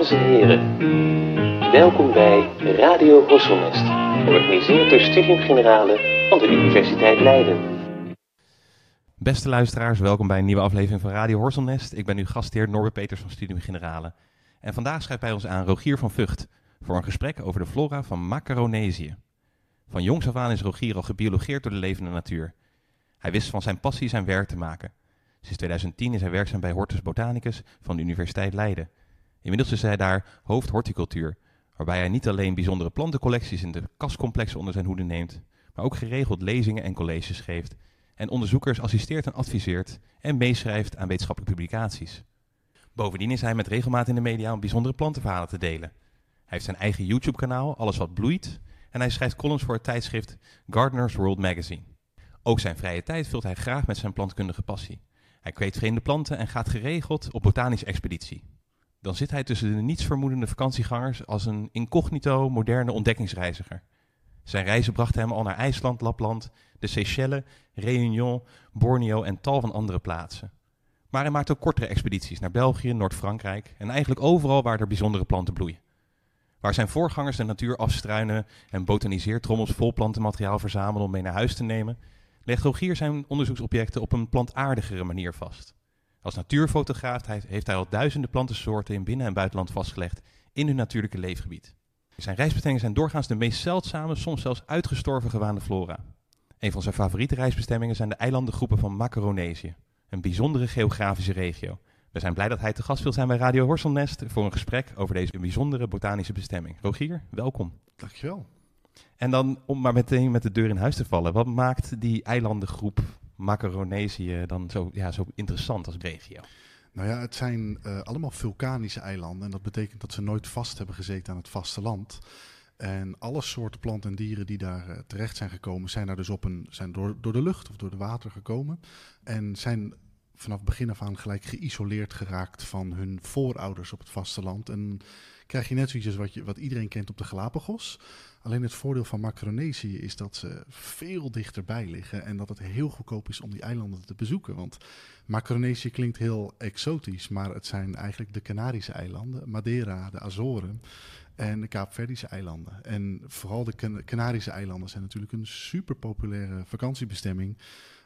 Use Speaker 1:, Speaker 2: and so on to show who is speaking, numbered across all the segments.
Speaker 1: Dames en heren, welkom bij Radio Horselnest, georganiseerd door Studium Generale van de Universiteit Leiden.
Speaker 2: Beste luisteraars, welkom bij een nieuwe aflevering van Radio Horselnest. Ik ben uw gastheer Norbert Peters van Studium Generale. En vandaag schrijft bij ons aan Rogier van Vught voor een gesprek over de flora van Macaronesië. Van jongs af aan is Rogier al gebiologeerd door de levende natuur. Hij wist van zijn passie zijn werk te maken. Sinds 2010 is hij werkzaam bij Hortus Botanicus van de Universiteit Leiden. Inmiddels is hij daar hoofd horticultuur, waarbij hij niet alleen bijzondere plantencollecties in de kastcomplexen onder zijn hoede neemt, maar ook geregeld lezingen en colleges geeft en onderzoekers assisteert en adviseert en meeschrijft aan wetenschappelijke publicaties. Bovendien is hij met regelmaat in de media om bijzondere plantenverhalen te delen. Hij heeft zijn eigen YouTube-kanaal, Alles Wat Bloeit, en hij schrijft columns voor het tijdschrift Gardener's World Magazine. Ook zijn vrije tijd vult hij graag met zijn plantkundige passie. Hij kweekt vreemde planten en gaat geregeld op botanische expeditie. Dan zit hij tussen de nietsvermoedende vakantiegangers als een incognito moderne ontdekkingsreiziger. Zijn reizen brachten hem al naar IJsland, Lapland, de Seychelles, Réunion, Borneo en tal van andere plaatsen. Maar hij maakt ook kortere expedities naar België, Noord-Frankrijk en eigenlijk overal waar er bijzondere planten bloeien. Waar zijn voorgangers de natuur afstruinen en botaniseertrommels vol plantenmateriaal verzamelen om mee naar huis te nemen, legt Rogier zijn onderzoeksobjecten op een plantaardigere manier vast. Als natuurfotograaf heeft hij al duizenden plantensoorten in binnen- en buitenland vastgelegd in hun natuurlijke leefgebied. Zijn reisbestemmingen zijn doorgaans de meest zeldzame, soms zelfs uitgestorven gewaande flora. Een van zijn favoriete reisbestemmingen zijn de eilandengroepen van Macaronesië, een bijzondere geografische regio. We zijn blij dat hij te gast wil zijn bij Radio Horselnest voor een gesprek over deze bijzondere botanische bestemming. Rogier, welkom.
Speaker 3: Dankjewel.
Speaker 2: En dan, om maar meteen met de deur in huis te vallen, wat maakt die eilandengroep Macaronesië dan zo, ja, zo interessant als regio?
Speaker 3: Nou ja, het zijn uh, allemaal vulkanische eilanden. En dat betekent dat ze nooit vast hebben gezeten aan het vasteland. En alle soorten planten en dieren die daar uh, terecht zijn gekomen, zijn daar dus op een, zijn door, door de lucht of door de water gekomen. En zijn vanaf begin af aan gelijk geïsoleerd geraakt van hun voorouders op het vasteland. En krijg je net zoiets wat, je, wat iedereen kent op de Galapagos. Alleen het voordeel van Macronesië is dat ze veel dichterbij liggen en dat het heel goedkoop is om die eilanden te bezoeken. Want Macronesië klinkt heel exotisch, maar het zijn eigenlijk de Canarische eilanden, Madeira, de Azoren en de Kaapverdische eilanden. En vooral de Canarische eilanden zijn natuurlijk een super populaire vakantiebestemming.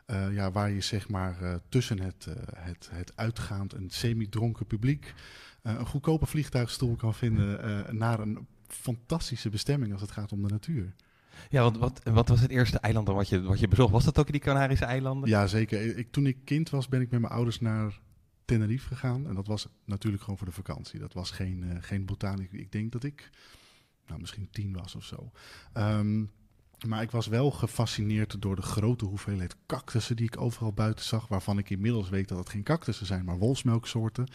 Speaker 3: Uh, ja, waar je zeg maar uh, tussen het, uh, het, het uitgaand en semi-dronken publiek een goedkope vliegtuigstoel kan vinden naar een fantastische bestemming als het gaat om de natuur.
Speaker 2: Ja, want wat, wat was het eerste eiland wat je, wat je bezocht? Was dat ook die Canarische eilanden?
Speaker 3: Ja, zeker. Ik, toen ik kind was, ben ik met mijn ouders naar Tenerife gegaan. En dat was natuurlijk gewoon voor de vakantie. Dat was geen, geen botaniek. Ik denk dat ik nou, misschien tien was of zo. Um, maar ik was wel gefascineerd door de grote hoeveelheid cactussen die ik overal buiten zag. Waarvan ik inmiddels weet dat het geen cactussen zijn, maar wolfsmelksoorten.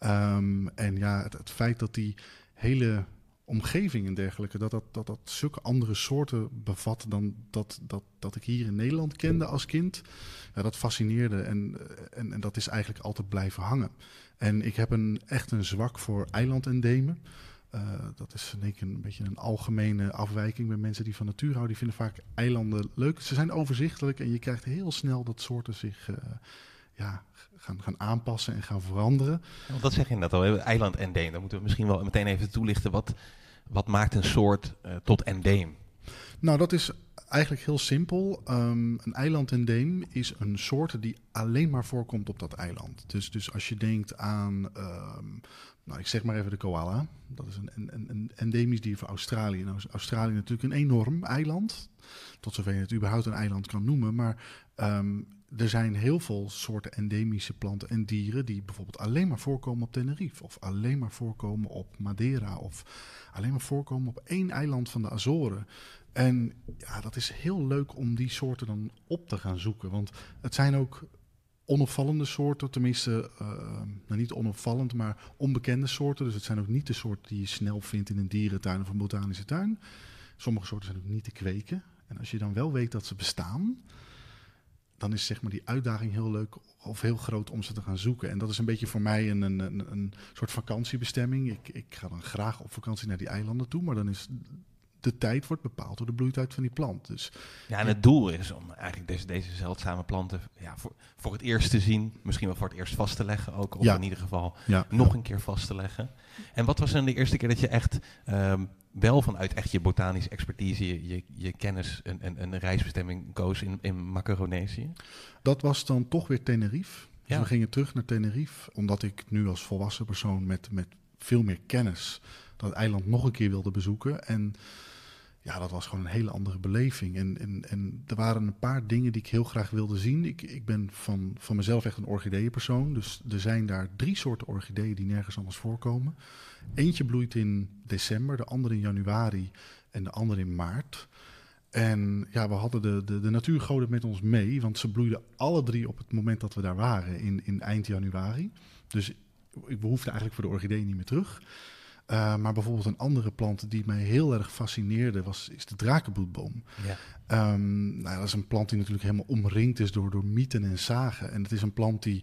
Speaker 3: Um, en ja, het, het, feit dat die hele omgeving en dergelijke, dat dat, dat dat zulke andere soorten bevat dan dat, dat, dat ik hier in Nederland kende als kind. Ja, dat fascineerde en, en, en dat is eigenlijk altijd blijven hangen. En ik heb een, echt een zwak voor eilandendemen. Uh, dat is denk ik een beetje een algemene afwijking bij mensen die van natuur houden. Die vinden vaak eilanden leuk. Ze zijn overzichtelijk en je krijgt heel snel dat soorten zich uh, ja, gaan, gaan aanpassen en gaan veranderen.
Speaker 2: Want dat zeg je net al, eiland endeem. Dan moeten we misschien wel meteen even toelichten. Wat, wat maakt een soort uh, tot endeem?
Speaker 3: Nou, dat is eigenlijk heel simpel. Um, een eiland-endeem is een soort die alleen maar voorkomt op dat eiland. Dus, dus als je denkt aan, um, nou, ik zeg maar even de koala. Dat is een, een, een endemisch dier van Australië. Nou is Australië natuurlijk een enorm eiland. Tot zover je het überhaupt een eiland kan noemen. Maar um, er zijn heel veel soorten endemische planten en dieren die bijvoorbeeld alleen maar voorkomen op Tenerife. Of alleen maar voorkomen op Madeira. Of alleen maar voorkomen op één eiland van de Azoren. En ja, dat is heel leuk om die soorten dan op te gaan zoeken. Want het zijn ook onopvallende soorten, tenminste, uh, nou niet onopvallend, maar onbekende soorten. Dus het zijn ook niet de soorten die je snel vindt in een dierentuin of een botanische tuin. Sommige soorten zijn ook niet te kweken. En als je dan wel weet dat ze bestaan, dan is zeg maar die uitdaging heel leuk of heel groot om ze te gaan zoeken. En dat is een beetje voor mij een, een, een, een soort vakantiebestemming. Ik, ik ga dan graag op vakantie naar die eilanden toe, maar dan is de tijd wordt bepaald door de bloeitijd van die plant. Dus
Speaker 2: Ja, en het doel is om eigenlijk deze, deze zeldzame planten ja, voor, voor het eerst te zien. Misschien wel voor het eerst vast te leggen ook. Of
Speaker 3: Ja.
Speaker 2: in ieder geval
Speaker 3: ja,
Speaker 2: nog een keer vast te leggen. En wat was dan de eerste keer dat je echt ehm, wel vanuit echt je botanische expertise, je, je, je kennis, een, een, een reisbestemming koos in, in Macaronesië?
Speaker 3: dat was dan toch weer Tenerife. Dus
Speaker 2: Ja.
Speaker 3: we gingen terug naar Tenerife, omdat ik nu als volwassen persoon met, met veel meer kennis dat eiland nog een keer wilde bezoeken. En ja, dat was gewoon een hele andere beleving. En, en, en er waren een paar dingen die ik heel graag wilde zien. Ik, ik ben van, van mezelf echt een orchideeënpersoon. Dus er zijn daar drie soorten orchideeën die nergens anders voorkomen. Eentje bloeit in december, de andere in januari en de andere in maart. En ja, we hadden de, de, de natuurgoden met ons mee, want ze bloeiden alle drie op het moment dat we daar waren, in, in eind januari. Dus ik behoefde eigenlijk voor de orchidee niet meer terug. Uh, maar bijvoorbeeld een andere plant die mij heel erg fascineerde, was, is de drakenbloedboom.
Speaker 2: Ja.
Speaker 3: Um, nou, dat is een plant die natuurlijk helemaal omringd is door, door mieten en zagen. En het is een plant die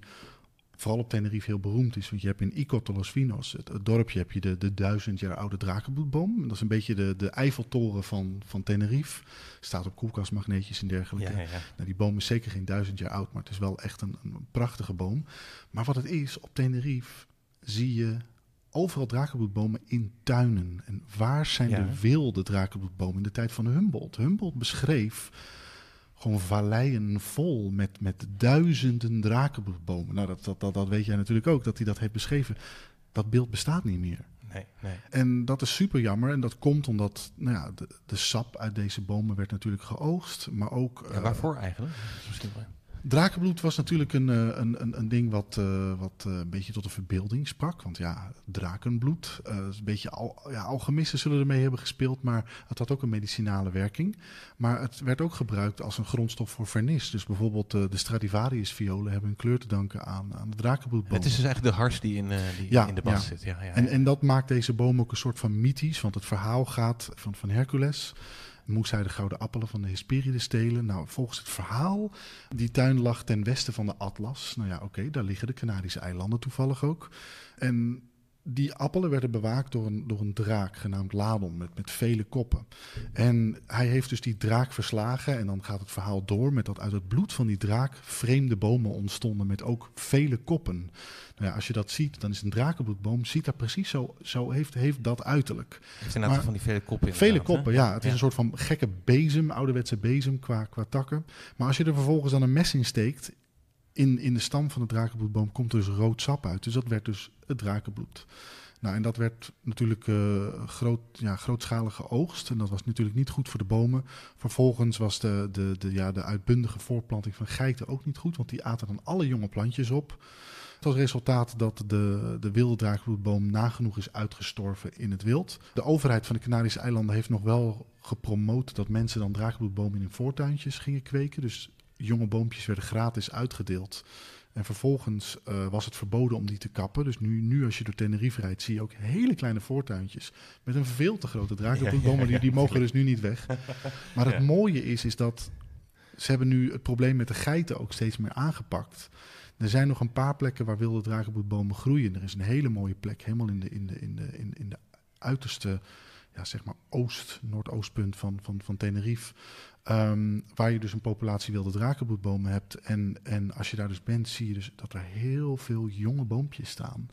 Speaker 3: vooral op Tenerife heel beroemd is. Want je hebt in Icotolos Vinos, het, het, dorpje, heb je de, de duizend jaar oude drakenbloedboom. En dat is een beetje de, de Eiffeltoren van, van Tenerife. Staat op koelkastmagneetjes en dergelijke.
Speaker 2: Ja, ja, ja.
Speaker 3: Nou, die boom is zeker geen duizend jaar oud, maar het is wel echt een, een prachtige boom. Maar wat het is, op Tenerife zie je overal drakenbloedbomen in tuinen. En waar zijn
Speaker 2: Ja.
Speaker 3: de wilde drakenbloedbomen in de tijd van Humboldt? Humboldt beschreef gewoon valleien vol met, met duizenden drakenbloedbomen. Nou, dat, dat, dat, dat weet jij natuurlijk ook, dat hij dat heeft beschreven. Dat beeld bestaat niet meer.
Speaker 2: Nee, nee.
Speaker 3: En dat is super jammer. En dat komt omdat nou ja, de, de sap uit deze bomen werd natuurlijk geoogst. Maar ook...
Speaker 2: Ja,
Speaker 3: eh,
Speaker 2: waarvoor eigenlijk? Misschien wel-
Speaker 3: Drakenbloed was natuurlijk een, eh, een, een, een ding wat, eh, wat eh, een beetje tot de verbeelding sprak. Want ja, drakenbloed, is een beetje al, ja, alchemisten zullen ermee hebben gespeeld, maar het had ook een medicinale werking. Maar het werd ook gebruikt als een grondstof voor vernis. Dus bijvoorbeeld de Stradivarius-violen hebben hun kleur te danken aan, aan de drakenbloedboom.
Speaker 2: Het is dus eigenlijk de hars die in, die
Speaker 3: Ja,
Speaker 2: in de bas
Speaker 3: ja.
Speaker 2: zit. Ja, ja,
Speaker 3: En, en dat maakt deze boom ook een soort van mythisch, want het verhaal gaat van, van Hercules. Moest hij de gouden appelen van de Hesperides stelen? Nou, volgens het verhaal, die tuin lag ten westen van de Atlas. Nou ja, oké, daar liggen de Canarische eilanden toevallig ook. En die appelen werden bewaakt door een, door een draak genaamd Ladon met, met vele koppen. En hij heeft dus die draak verslagen en dan gaat het verhaal door met dat uit het bloed van die draak vreemde bomen ontstonden met ook vele koppen. Nou ja, als je dat ziet, dan is een drakenbloedboom, ziet er precies zo, zo heeft, heeft dat uiterlijk.
Speaker 2: Het zijn
Speaker 3: maar-
Speaker 2: van die vele koppen
Speaker 3: Vele
Speaker 2: hè?
Speaker 3: koppen, ja. Het is een soort van gekke bezem, ouderwetse bezem qua, qua takken. Maar als je er vervolgens dan een mes in steekt, in, in de stam van de drakenbloedboom komt dus rood sap uit. Dus dat werd dus het drakenbloed. Nou, en dat werd natuurlijk eh, groot, ja, grootschalig geoogst. En dat was natuurlijk niet goed voor de bomen. Vervolgens was de, de, de, ja, de uitbundige voortplanting van geiten ook niet goed. Want die aten dan alle jonge plantjes op. Tot resultaat dat de, de wilde drakenbloedboom nagenoeg is uitgestorven in het wild. De overheid van de Canarische eilanden heeft nog wel gepromoot dat mensen dan drakenbloedbomen in hun voortuintjes gingen kweken. Dus jonge boompjes werden gratis uitgedeeld. En vervolgens eh, was het verboden om die te kappen. Dus nu, nu als je door Tenerife rijdt, zie je ook hele kleine voortuintjes met een veel te grote.
Speaker 2: Ja,
Speaker 3: maar die, die mogen dus nu niet weg. Maar het mooie is, is dat ze hebben nu het probleem met de geiten ook steeds meer aangepakt. Er zijn nog een paar plekken waar wilde drakenbloedbomen groeien. Er is een hele mooie plek, helemaal in de, in de, in de, in, in de uiterste, ja, zeg maar oost, noordoostpunt van, van, van Tenerife. Ehm, waar je dus een populatie wilde drakenbloedbomen hebt. En, en als je daar dus bent, zie je dus dat er heel veel jonge boompjes staan.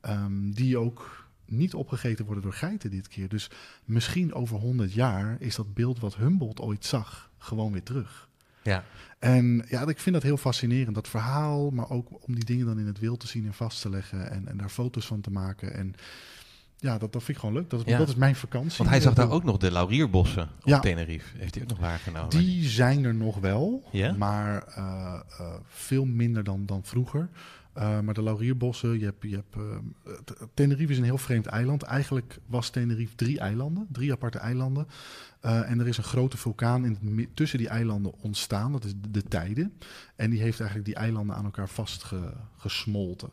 Speaker 3: Ehm, die ook niet opgegeten worden door geiten dit keer. Dus misschien over 100 jaar is dat beeld wat Humboldt ooit zag gewoon weer terug.
Speaker 2: Ja.
Speaker 3: En ja, ik vind dat heel fascinerend, dat verhaal, maar ook om die dingen dan in het wild te zien en vast te leggen en, en daar foto's van te maken. En ja, dat, dat vind ik gewoon leuk. Dat is,
Speaker 2: Ja.
Speaker 3: dat is mijn vakantie.
Speaker 2: Want hij zag daar ook nog de laurierbossen op
Speaker 3: Ja.
Speaker 2: Tenerife. Heeft hij ook nog waargenomen?
Speaker 3: Die zijn er nog wel, maar eh, eh, veel minder dan, dan vroeger. Eh, maar de laurierbossen, je hebt, je hebt, Tenerife is een heel vreemd eiland. Eigenlijk was Tenerife drie eilanden, drie aparte eilanden. En er is een grote vulkaan in het, tussen die eilanden ontstaan, dat is de, de Tijde. En die heeft eigenlijk die eilanden aan elkaar vastgesmolten.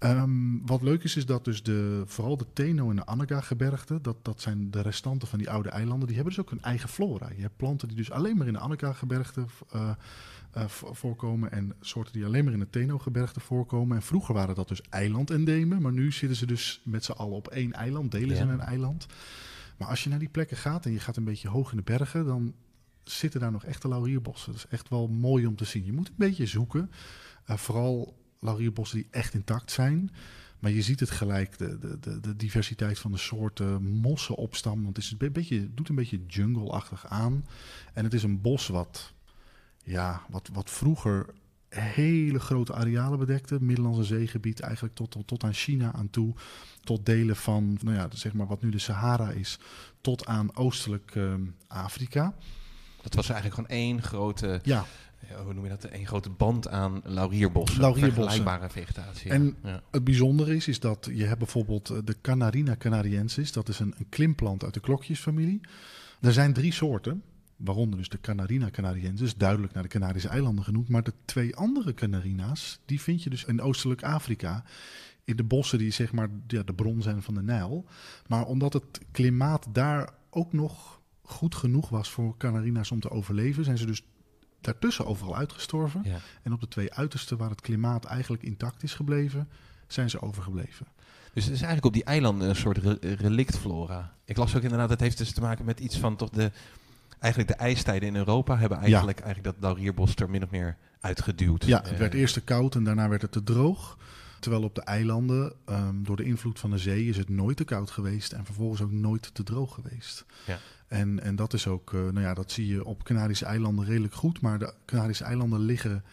Speaker 3: Ehm, wat leuk is, is dat dus de, vooral de Teno en de Anaga-gebergten, dat, dat zijn de restanten van die oude eilanden, die hebben dus ook een eigen flora. Je hebt planten die dus alleen maar in de Anaga-gebergten eh, eh, vo- voorkomen en soorten die alleen maar in de Teno-gebergten voorkomen. En vroeger waren dat dus eilandendemen, maar nu zitten ze dus met z'n allen op één eiland, delen ze
Speaker 2: Ja.
Speaker 3: een eiland. Maar als je naar die plekken gaat en je gaat een beetje hoog in de bergen, dan zitten daar nog echte laurierbossen. Dat is echt wel mooi om te zien. Je moet een beetje zoeken. Uh, vooral laurierbossen die echt intact zijn. Maar je ziet het gelijk, de, de, de, diversiteit van de soorten mossen opstammen. Want het, is een beetje, doet een beetje jungle-achtig aan. En het is een bos wat, ja, wat, wat vroeger hele grote arealen bedekte. Middellandse zeegebied, eigenlijk tot, tot, tot aan China aan toe. Tot delen van, nou ja, zeg maar wat nu de Sahara is. Tot aan oostelijk uh, Afrika.
Speaker 2: Dat was eigenlijk gewoon één grote,
Speaker 3: ja.
Speaker 2: Hoe noem je dat, één grote band aan laurierbossen.
Speaker 3: Laurierbossen.
Speaker 2: Vergelijkbare vegetatie.
Speaker 3: En
Speaker 2: ja.
Speaker 3: het bijzondere is, is dat je hebt bijvoorbeeld eh, de Canarina canariensis. Dat is een, een klimplant uit de klokjesfamilie. Er zijn drie soorten. Waaronder dus de Canarina canariensis, duidelijk naar de Canarische eilanden genoemd. Maar de twee andere Canarina's, die vind je dus in oostelijk Afrika. In de bossen die zeg maar ja, de bron zijn van de Nijl. Maar omdat het klimaat daar ook nog goed genoeg was voor Canarina's om te overleven, zijn ze dus daartussen overal uitgestorven.
Speaker 2: Ja.
Speaker 3: En op de twee uitersten waar het klimaat eigenlijk intact is gebleven, zijn ze overgebleven.
Speaker 2: Dus het is eigenlijk op die eilanden een soort re relictflora. Ik las ook inderdaad, het heeft dus te maken met iets van toch de eigenlijk de ijstijden in Europa hebben eigenlijk, ja. eigenlijk dat laurierbos er min of meer uitgeduwd.
Speaker 3: Ja, het werd eerst te koud en daarna werd het te droog. Terwijl op de eilanden, um, door de invloed van de zee, is het nooit te koud geweest en vervolgens ook nooit te droog geweest.
Speaker 2: Ja.
Speaker 3: En, en dat is ook, uh, nou ja, dat zie je op Canarische eilanden redelijk goed. Maar de Canarische eilanden liggen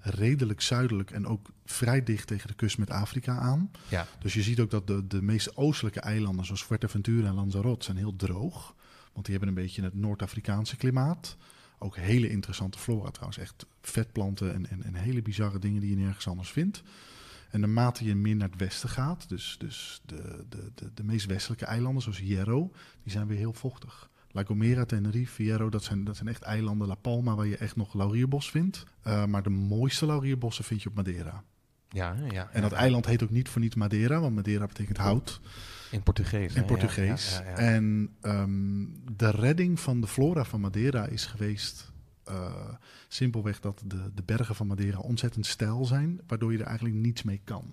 Speaker 3: redelijk zuidelijk en ook vrij dicht tegen de kust met Afrika aan.
Speaker 2: Ja.
Speaker 3: Dus je ziet ook dat de, de meest oostelijke eilanden, zoals Fuerteventura en Lanzarote, zijn heel droog. Want die hebben een beetje het Noord-Afrikaanse klimaat. Ook hele interessante flora trouwens. Echt vetplanten en, en, en, hele bizarre dingen die je nergens anders vindt. En naarmate je meer naar het westen gaat, dus, dus de, de, de, de meest westelijke eilanden, zoals Hierro, die zijn weer heel vochtig. La Gomera, Tenerife, Hierro, dat zijn, dat zijn echt eilanden. La Palma, waar je echt nog laurierbos vindt. Uh, maar de mooiste laurierbossen vind je op Madeira.
Speaker 2: Ja, ja,
Speaker 3: en dat eiland heet ook niet voor niets Madeira, want Madeira betekent hout.
Speaker 2: In Portugees.
Speaker 3: In
Speaker 2: hè?
Speaker 3: Portugees.
Speaker 2: Ja, ja.
Speaker 3: En um, de redding van de flora van Madeira is geweest uh, simpelweg dat de, de bergen van Madeira ontzettend steil zijn, waardoor je er eigenlijk niets mee kan.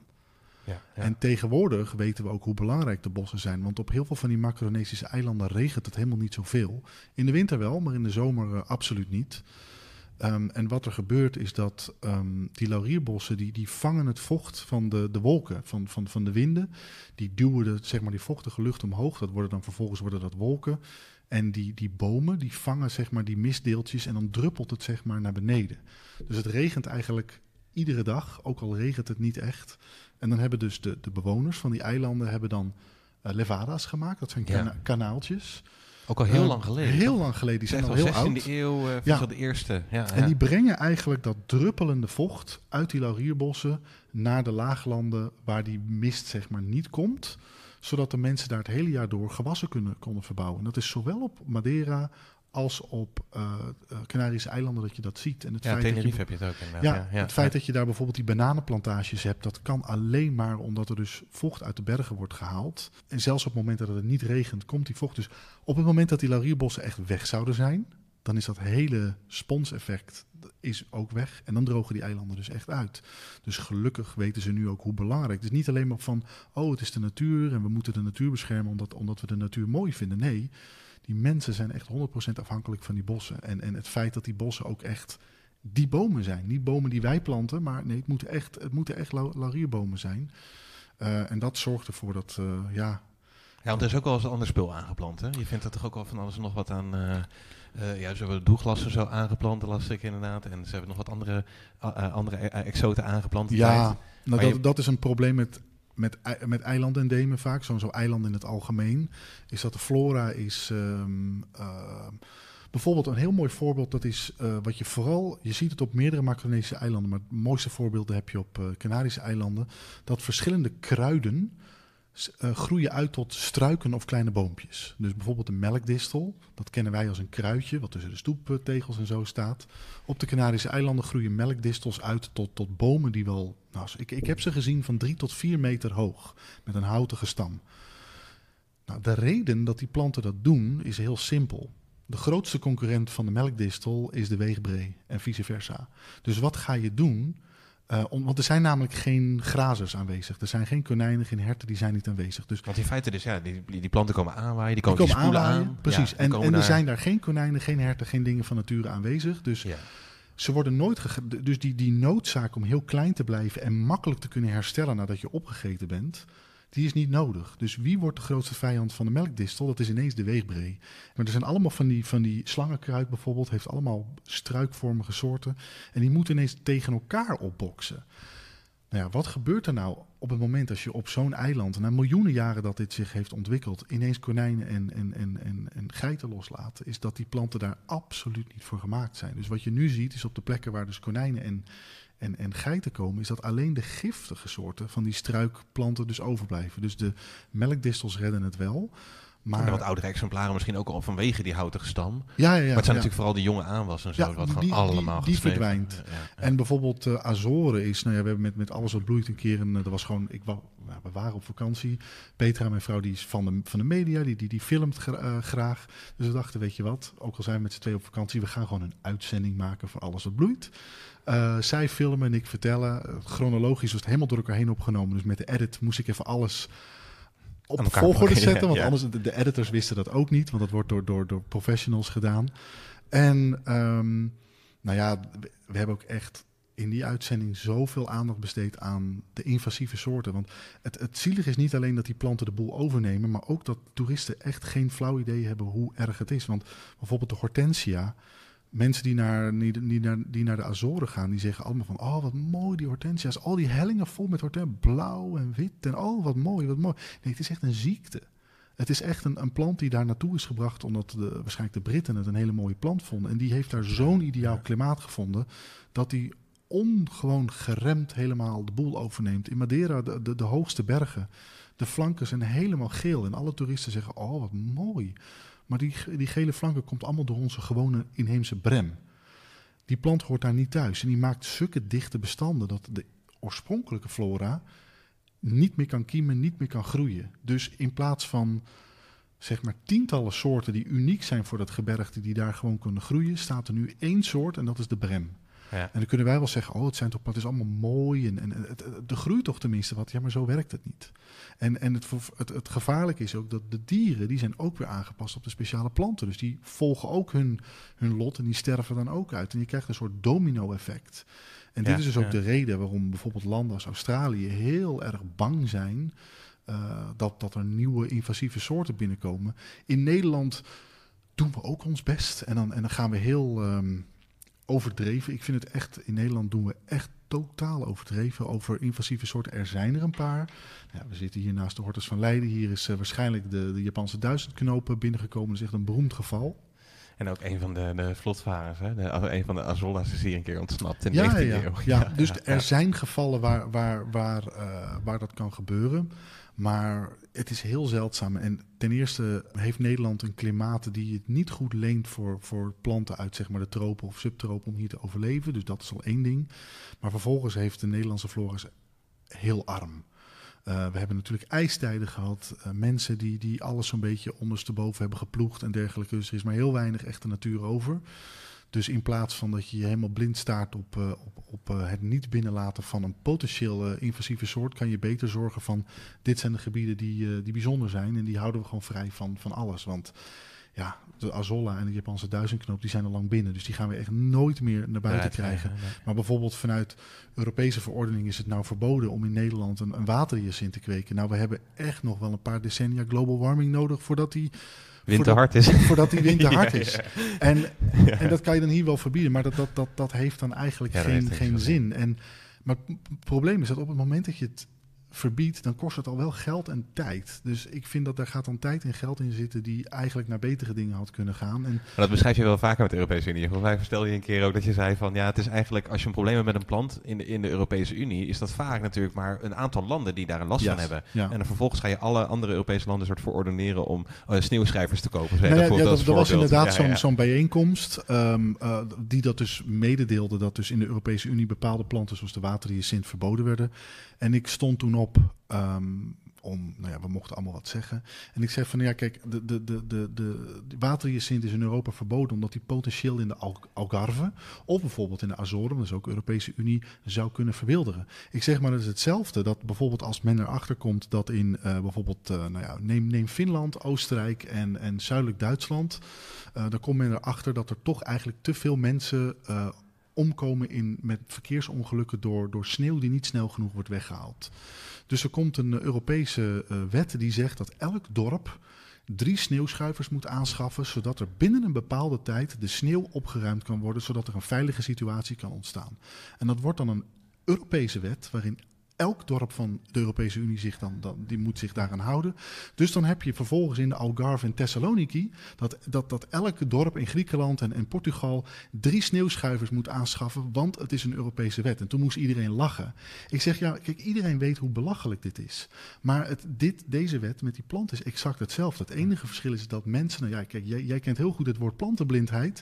Speaker 2: Ja.
Speaker 3: En tegenwoordig weten we ook hoe belangrijk de bossen zijn. Want op heel veel van die Macronesische eilanden regent het helemaal niet zoveel. In de winter wel, maar in de zomer uh, absoluut niet. Um, en wat er gebeurt is dat um, die laurierbossen die, die vangen het vocht van de, de wolken, van, van, van de winden. Die duwen de, zeg maar, die vochtige lucht omhoog. Dat worden dan vervolgens worden dat wolken. En die, die bomen die vangen zeg maar, die mistdeeltjes en dan druppelt het zeg maar, naar beneden. Dus het regent eigenlijk iedere dag, ook al regent het niet echt. En dan hebben dus de, de bewoners van die eilanden hebben dan uh, levada's gemaakt. Dat zijn kana kanaaltjes.
Speaker 2: Ook al heel
Speaker 3: Uh,
Speaker 2: lang geleden.
Speaker 3: Heel lang geleden. Die zijn al heel
Speaker 2: 16e
Speaker 3: oud.
Speaker 2: eeuw, uh,
Speaker 3: ja.
Speaker 2: de eerste. Ja,
Speaker 3: En
Speaker 2: ja.
Speaker 3: die brengen eigenlijk dat druppelende vocht uit die laurierbossen naar de laaglanden waar die mist zeg maar niet komt. Zodat de mensen daar het hele jaar door gewassen kunnen, konden verbouwen. En dat is zowel op Madeira als op uh, uh, Canarische eilanden dat je dat ziet. En het
Speaker 2: ja,
Speaker 3: feit dat je
Speaker 2: Tenerife heb je het ook inderdaad.
Speaker 3: ja,
Speaker 2: Ja, ja,
Speaker 3: het feit dat je daar bijvoorbeeld die bananenplantages hebt, dat kan alleen maar omdat er dus vocht uit de bergen wordt gehaald. En zelfs op het moment dat het niet regent, komt die vocht dus. Op het moment dat die laurierbossen echt weg zouden zijn, dan is dat hele sponseffect is ook weg. En dan drogen die eilanden dus echt uit. Dus gelukkig weten ze nu ook hoe belangrijk. Het is niet alleen maar van, oh het is de natuur en we moeten de natuur beschermen omdat, omdat we de natuur mooi vinden. Nee, die mensen zijn echt 100% afhankelijk van die bossen. En, en het feit dat die bossen ook echt die bomen zijn. Niet bomen die wij planten, maar nee, het moeten echt, het moeten echt lau- laurierbomen zijn. Uh, en dat zorgt ervoor dat, uh, ja...
Speaker 2: Ja, want er is ook wel eens een ander spul aangeplant. Hè? Je vindt er toch ook wel van alles en nog wat aan... Uh, uh, ja, ze hebben doelglassen zo aangeplant, las ik inderdaad. En ze hebben nog wat andere, andere exoten aangeplant.
Speaker 3: Ja, nou,
Speaker 2: je...
Speaker 3: dat, dat is een probleem met met, met eilandendemen vaak, zo'n zo eiland in het algemeen, is dat de flora is. Um, uh, bijvoorbeeld een heel mooi voorbeeld, dat is uh, wat je vooral, je ziet het op meerdere Macronesische eilanden, maar het mooiste voorbeelden heb je op uh, Canarische eilanden, dat verschillende kruiden groeien uit tot struiken of kleine boompjes. Dus bijvoorbeeld de melkdistel, dat kennen wij als een kruidje, wat tussen de stoeptegels en zo staat. Op de Canarische eilanden groeien melkdistels uit tot, tot bomen die wel, nou, ik, ik heb ze gezien van drie tot vier meter hoog, met een houtige stam. Nou, de reden dat die planten dat doen is heel simpel. De grootste concurrent van de melkdistel is de weegbree en vice versa. Dus wat ga je doen? Uh, om, want er zijn namelijk geen grazers aanwezig. Er zijn geen konijnen, geen herten, die zijn niet aanwezig. Dus,
Speaker 2: want in feite dus, ja, die, die planten komen aanwaaien, die komen, die
Speaker 3: komen aanwaaien,
Speaker 2: aan.
Speaker 3: Precies,
Speaker 2: ja,
Speaker 3: en, en er zijn daar geen konijnen, geen herten, geen dingen van nature aanwezig. Dus
Speaker 2: ja.
Speaker 3: ze worden nooit... Dus die, die noodzaak om heel klein te blijven en makkelijk te kunnen herstellen nadat je opgegeten bent die is niet nodig. Dus wie wordt de grootste vijand van de melkdistel? Dat is ineens de weegbree. Maar er zijn allemaal van die, van die slangenkruid bijvoorbeeld, heeft allemaal struikvormige soorten. En die moeten ineens tegen elkaar opboksen. Nou ja, wat gebeurt er nou op het moment als je op zo'n eiland, na miljoenen jaren dat dit zich heeft ontwikkeld, ineens konijnen en, en, en, en, en geiten loslaat, is dat die planten daar absoluut niet voor gemaakt zijn. Dus wat je nu ziet is op de plekken waar dus konijnen en, en, en geiten komen, is dat alleen de giftige soorten van die struikplanten dus overblijven. Dus de melkdistels redden het wel. Maar
Speaker 2: wat oudere exemplaren misschien ook al vanwege die houtige stam.
Speaker 3: Ja, ja, ja.
Speaker 2: Maar het zijn
Speaker 3: ja.
Speaker 2: natuurlijk vooral die jonge aanwas en zo,
Speaker 3: Ja,
Speaker 2: wat
Speaker 3: die-
Speaker 2: gewoon
Speaker 3: die-
Speaker 2: allemaal
Speaker 3: die verdwijnt. En bijvoorbeeld eh, Azoren is, nou ja, we hebben met, met alles wat bloeit een keer, en dat was gewoon, ik wa, nou, we waren op vakantie. Petra, mijn vrouw, die is van de, van de media, die, die, die filmt gra- eh, graag. Dus we dachten, weet je wat, ook al zijn we met z'n twee op vakantie, we gaan gewoon een uitzending maken van alles wat bloeit. Eh, zij filmen en ik vertellen. Chronologisch was het helemaal door elkaar heen opgenomen. Dus met de edit moest ik even alles op volgorde zetten.
Speaker 2: ja,
Speaker 3: want
Speaker 2: ja.
Speaker 3: anders, de, de editors wisten dat ook niet. Want dat wordt door, door, door professionals gedaan. En ehm, nou ja, we, we hebben ook echt in die uitzending zoveel aandacht besteed aan de invasieve soorten. Want het, het zielige is niet alleen dat die planten de boel overnemen, maar ook dat toeristen echt geen flauw idee hebben hoe erg het is. Want bijvoorbeeld de hortensia. Mensen die naar, die, naar, die naar de Azoren gaan, die zeggen allemaal van... oh, wat mooi die hortensia's. Al die hellingen vol met hortensia, blauw en wit. En oh, wat mooi, wat mooi. Nee, het is echt een ziekte. Het is echt een, een plant die daar naartoe is gebracht... omdat de, waarschijnlijk de Britten het een hele mooie plant vonden. En die heeft daar zo'n ideaal klimaat gevonden... dat die ongewoon geremd helemaal de boel overneemt. In Madeira, de, de, de hoogste bergen, de flanken zijn helemaal geel. En alle toeristen zeggen, oh, wat mooi. Maar die, die gele flanken komt allemaal door onze gewone inheemse brem. Die plant hoort daar niet thuis. En die maakt zulke dichte bestanden dat de oorspronkelijke flora niet meer kan kiemen, niet meer kan groeien. Dus in plaats van zeg maar tientallen soorten die uniek zijn voor dat gebergte, die daar gewoon kunnen groeien, staat er nu één soort en dat is de brem.
Speaker 2: Ja.
Speaker 3: En dan kunnen wij wel zeggen, oh, het, zijn toch, het is allemaal mooi en, en het, er groeit toch tenminste wat. Ja, maar zo werkt het niet. En, en het, het, het gevaarlijke is ook dat de dieren, die zijn ook weer aangepast op de speciale planten. Dus die volgen ook hun, hun lot en die sterven dan ook uit. En je krijgt een soort domino-effect. En dit is dus ook
Speaker 2: ja.
Speaker 3: de reden waarom bijvoorbeeld landen als Australië heel erg bang zijn eh, dat, dat er nieuwe invasieve soorten binnenkomen. In Nederland doen we ook ons best. En dan, en dan gaan we heel ehm, overdreven. Ik vind het echt, in Nederland doen we echt totaal overdreven over invasieve soorten. Er zijn er een paar. Ja, we zitten hier naast de Hortus van Leiden. Hier is eh, waarschijnlijk de, de Japanse duizendknopen binnengekomen. Dat is echt een beroemd geval.
Speaker 2: En ook een van de, de vlotvarers, hè? De, een van de Azola's is hier een keer ontsnapt in de
Speaker 3: Ja,
Speaker 2: 19e
Speaker 3: ja,
Speaker 2: eeuw.
Speaker 3: ja. dus er zijn gevallen waar, waar, waar, eh, waar dat kan gebeuren. Maar het is heel zeldzaam. En ten eerste heeft Nederland een klimaat die het niet goed leent voor, voor planten uit zeg maar, de tropen of subtropen om hier te overleven. Dus dat is al één ding. Maar vervolgens heeft de Nederlandse flora heel arm. Eh, we hebben natuurlijk ijstijden gehad. eh, mensen die, die alles zo'n beetje ondersteboven hebben geploegd en dergelijke. Dus er is maar heel weinig echte natuur over. Dus in plaats van dat je je helemaal blind staart op, eh, op, op eh, het niet binnenlaten van een potentieel eh, invasieve soort, kan je beter zorgen van dit zijn de gebieden die, die bijzonder zijn en die houden we gewoon vrij van, van alles. Want ja, de Azolla en de Japanse duizendknoop die zijn al lang binnen, dus die gaan we echt nooit meer naar buiten
Speaker 2: Ja,
Speaker 3: krijgen. Maar bijvoorbeeld vanuit Europese verordening is het nou verboden om in Nederland een, een waterhyacinth te kweken. Nou, we hebben echt nog wel een paar decennia global warming nodig voordat die,
Speaker 2: Wind te hard is.
Speaker 3: voordat die wind te hard
Speaker 2: Ja,
Speaker 3: is. En, en dat kan je dan hier wel verbieden, maar dat, dat, dat, dat heeft dan eigenlijk geen, geen zin. En, maar het probleem is dat op het moment dat je het verbiedt, dan kost het al wel geld en tijd. Dus ik vind dat daar gaat dan tijd en geld in zitten die eigenlijk naar betere dingen had kunnen gaan. En
Speaker 2: Maar dat beschrijf je wel vaker met de Europese Unie. Volgens mij vertelde je een keer ook dat je zei van ja, het is eigenlijk als je een probleem hebt met een plant in de, in de Europese Unie, is dat vaak natuurlijk maar een aantal landen die daar een last van hebben.
Speaker 3: ja.
Speaker 2: En dan vervolgens ga je alle andere Europese landen soort verordeneren om eh, sneeuwschrijvers te kopen.
Speaker 3: Nou ja,
Speaker 2: dat,
Speaker 3: ja,
Speaker 2: dat,
Speaker 3: dat, was inderdaad zo'n zo'n bijeenkomst ehm, eh, die dat dus mededeelde dat dus in de Europese Unie bepaalde planten zoals de waterhyacinth verboden werden. En ik stond toen ehm, om, nou ja, we mochten allemaal wat zeggen. En ik zeg van, ja, kijk, de, de, de, de, de waterhyacint is in Europa verboden omdat die potentieel in de Al- Algarve of bijvoorbeeld in de Azoren, dat is ook Europese Unie, zou kunnen verwilderen. Ik zeg maar, het is hetzelfde dat bijvoorbeeld als men erachter komt dat in eh, bijvoorbeeld, eh, nou ja, neem, neem Finland, Oostenrijk en, en zuidelijk Duitsland, eh, dan komt men erachter dat er toch eigenlijk te veel mensen omkomen in, met verkeersongelukken door, door sneeuw die niet snel genoeg wordt weggehaald. Dus er komt een eh, Europese eh, wet die zegt dat elk dorp drie sneeuwschuivers moet aanschaffen, zodat er binnen een bepaalde tijd de sneeuw opgeruimd kan worden, zodat er een veilige situatie kan ontstaan. En dat wordt dan een Europese wet waarin elk dorp van de Europese Unie zich dan, dan die moet zich daaraan houden. Dus dan heb je vervolgens in de Algarve en Thessaloniki dat, dat, dat elk dorp in Griekenland en, Portugal drie sneeuwschuivers moet aanschaffen, want het is een Europese wet. En toen moest iedereen lachen. Ik zeg ja, kijk, iedereen weet hoe belachelijk dit is. Maar het, dit, deze wet met die plant is exact hetzelfde. Het enige verschil is dat mensen, nou ja, kijk, jij, jij kent heel goed het woord plantenblindheid,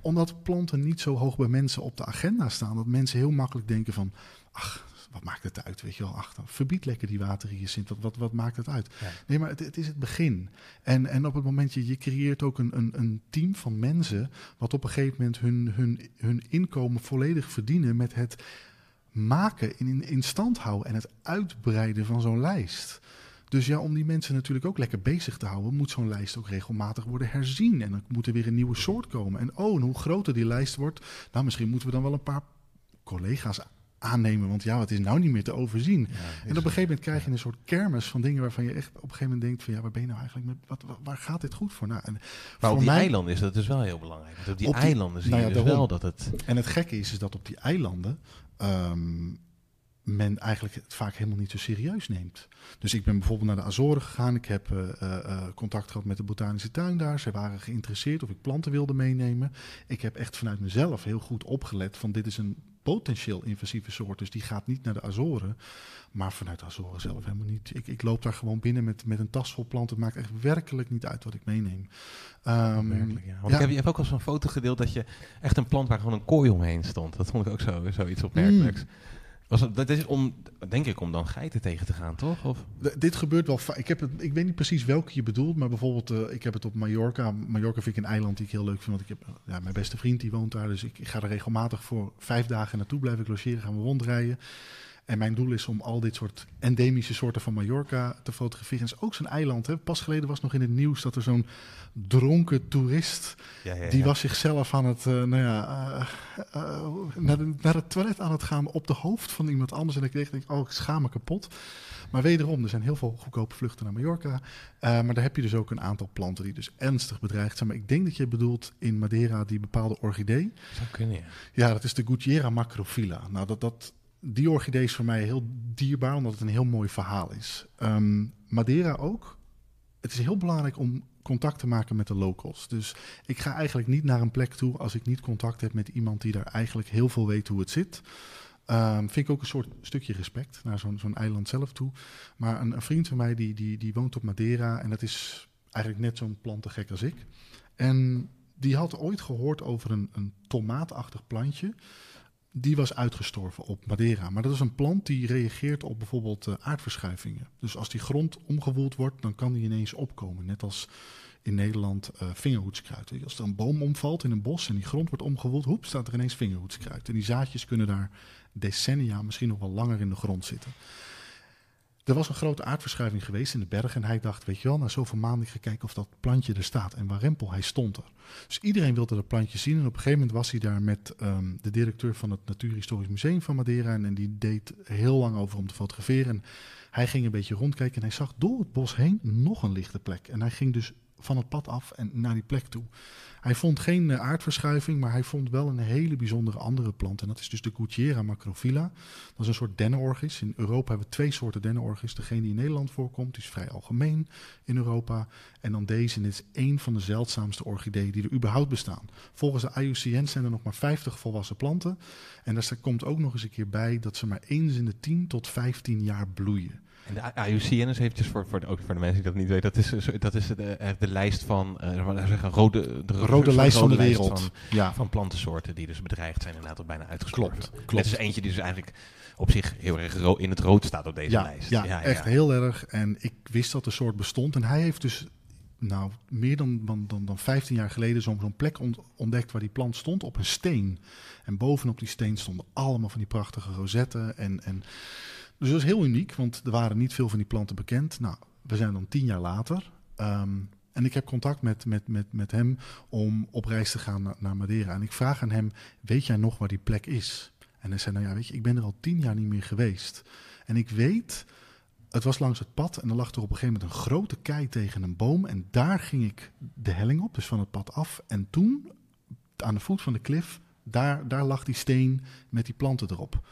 Speaker 3: omdat planten niet zo hoog bij mensen op de agenda staan, dat mensen heel makkelijk denken van, ach, wat maakt het uit, weet je wel, ach, dan verbied lekker die waterhyacint, wat, wat, wat maakt het uit?
Speaker 2: Ja.
Speaker 3: Nee, maar het, het is het begin. En, en op het moment, je, je creëert ook een, een, een team van mensen, wat op een gegeven moment hun, hun, hun inkomen volledig verdienen met het maken, in, in stand houden en het uitbreiden van zo'n lijst. Dus ja, om die mensen natuurlijk ook lekker bezig te houden, moet zo'n lijst ook regelmatig worden herzien. En dan moet er weer een nieuwe soort komen. En oh, en hoe groter die lijst wordt, nou misschien moeten we dan wel een paar collega's aannemen. Want ja, het is nou niet meer te overzien. En op een gegeven moment krijg je een soort kermis van dingen waarvan je echt op een gegeven moment denkt van ja, waar ben je nou eigenlijk met, wat, wat- waar gaat dit goed voor? Nou, en,
Speaker 2: Maar
Speaker 3: voor
Speaker 2: op die
Speaker 3: mij-
Speaker 2: eilanden is dat dus wel heel belangrijk. Want op die
Speaker 3: Op die-
Speaker 2: eilanden zie
Speaker 3: nou
Speaker 2: je
Speaker 3: ja,
Speaker 2: dus
Speaker 3: daarom.
Speaker 2: wel dat het...
Speaker 3: en het gekke is, is dat op die eilanden ehm, men eigenlijk het vaak helemaal niet zo serieus neemt. Dus ik ben bijvoorbeeld naar de Azoren gegaan. Ik heb eh, eh, eh, contact gehad met de botanische tuin daar. Zij waren geïnteresseerd of ik planten wilde meenemen. Ik heb echt vanuit mezelf heel goed opgelet van dit is een potentieel invasieve soort. Dus die gaat niet naar de Azoren. Maar vanuit de Azoren zelf helemaal niet. Ik, ik loop daar gewoon binnen met, met een tas vol planten. Het maakt echt werkelijk niet uit wat ik meeneem. Ehm,
Speaker 2: Werkelijk, ja. Want
Speaker 3: ja.
Speaker 2: ik heb, je hebt ook al zo'n foto gedeeld dat je echt een plant waar gewoon een kooi omheen stond. Dat vond ik ook zo, zoiets opmerkelijks.
Speaker 3: Mm.
Speaker 2: Was dat is om, denk ik, om dan geiten tegen te gaan, toch? Of?
Speaker 3: Dit gebeurt wel vaak. Ik, heb het, ik weet niet precies welke je bedoelt, maar bijvoorbeeld, eh, ik heb het op Mallorca. Mallorca vind ik een eiland die ik heel leuk vind, want ik heb eh, ja, mijn beste vriend die woont daar, dus ik, ik ga er regelmatig voor vijf dagen naartoe, blijf ik logeren, gaan we rondrijden. En mijn doel is om al dit soort endemische soorten van Mallorca te fotograferen. Het is ook zo'n eiland. Hè. Pas geleden was nog in het nieuws dat er zo'n dronken toerist
Speaker 2: Ja, ja,
Speaker 3: die was zichzelf aan het, eh, nou ja, eh, eh, naar, de- naar het toilet aan het gaan op de hoofd van iemand anders. En ik denk, denk, oh, ik schaam me kapot. Maar wederom, er zijn heel veel goedkope vluchten naar Mallorca. Maar daar heb je dus ook een aantal planten die dus ernstig bedreigd zijn. Maar ik denk dat je bedoelt in Madeira die bepaalde orchidee.
Speaker 2: Zou kunnen, ja.
Speaker 3: Ja, dat is de Gutierra macrophylla. Nou, dat, dat, die orchidee is voor mij heel dierbaar, omdat het een heel mooi verhaal is. Ehm, Madeira ook. Het is heel belangrijk om contact te maken met de locals. Dus ik ga eigenlijk niet naar een plek toe als ik niet contact heb met iemand die daar eigenlijk heel veel weet hoe het zit. Ehm, vind ik ook een soort stukje respect naar zo'n eiland zelf toe. Maar een, een vriend van mij die, die, die woont op Madeira en dat is eigenlijk net zo'n plantengek als ik. En die had ooit gehoord over een, een tomaatachtig plantje. Die was uitgestorven op Madeira. Maar dat is een plant die reageert op bijvoorbeeld eh, aardverschuivingen. Dus als die grond omgewoeld wordt, dan kan die ineens opkomen. Net als in Nederland je, Als er een boom omvalt in een bos en die grond wordt omgewoeld, hoep, staat er ineens vingerhoedskruid. En die zaadjes kunnen daar decennia, misschien nog wel langer in de grond zitten. Er was een grote aardverschuiving geweest in de bergen. En hij dacht, weet je wel, na zoveel maanden, ik ga kijken of dat plantje er staat. En Warempel, hij stond er. Dus iedereen wilde dat plantje zien. En op een gegeven moment was hij daar met ehm, de directeur van het Natuurhistorisch Museum van Madeira. En, en die deed heel lang over om te fotograferen. En hij ging een beetje rondkijken en hij zag door het bos heen nog een lichte plek. En hij ging dus van het pad af en naar die plek toe. Hij vond geen eh, aardverschuiving, maar hij vond wel een hele bijzondere andere plant. En dat is dus de Gutierra macrophylla. Dat is een soort dennenorgis. In Europa hebben we twee soorten dennenorgis. Degene die in Nederland voorkomt, die is vrij algemeen in Europa. En dan deze, en dit is één van de zeldzaamste orchideeën die er überhaupt bestaan. Volgens de IUCN zijn er nog maar 50 volwassen planten. En daar komt ook nog eens een keer bij dat ze maar eens in de 10 tot 15 jaar bloeien.
Speaker 2: En de IUCN is eventjes voor, voor, de, ook voor de mensen die dat niet weten, dat is, dat is de, eh, de lijst van, uh, zeggen, rode,
Speaker 3: de rode lijst van de wereld.
Speaker 2: Van,
Speaker 3: ja.
Speaker 2: van plantensoorten die dus bedreigd zijn inderdaad bijna uitgestorven.
Speaker 3: Klopt, klopt.
Speaker 2: Is eentje die dus eigenlijk op zich heel erg in het rood staat op deze
Speaker 3: ja,
Speaker 2: lijst.
Speaker 3: Ja, ja echt heel erg. En ik wist dat de soort bestond. En hij heeft dus nou, meer dan, dan, dan, dan 15 jaar geleden zo'n plek ontdekt waar die plant stond op een steen. En bovenop die steen stonden allemaal van die prachtige rosetten. En, en, dus dat is heel uniek, want er waren niet veel van die planten bekend. Nou, we zijn dan tien jaar later. Ehm, en ik heb contact met, met, met, met hem om op reis te gaan naar, Madeira. En ik vraag aan hem, weet jij nog waar die plek is? En hij zei, nou ja, weet je, ik ben er al tien jaar niet meer geweest. En ik weet het was langs het pad en er lag er op een gegeven moment een grote kei tegen een boom. En daar ging ik de helling op, dus van het pad af. En toen, aan de voet van de klif, daar, daar lag die steen met die planten erop.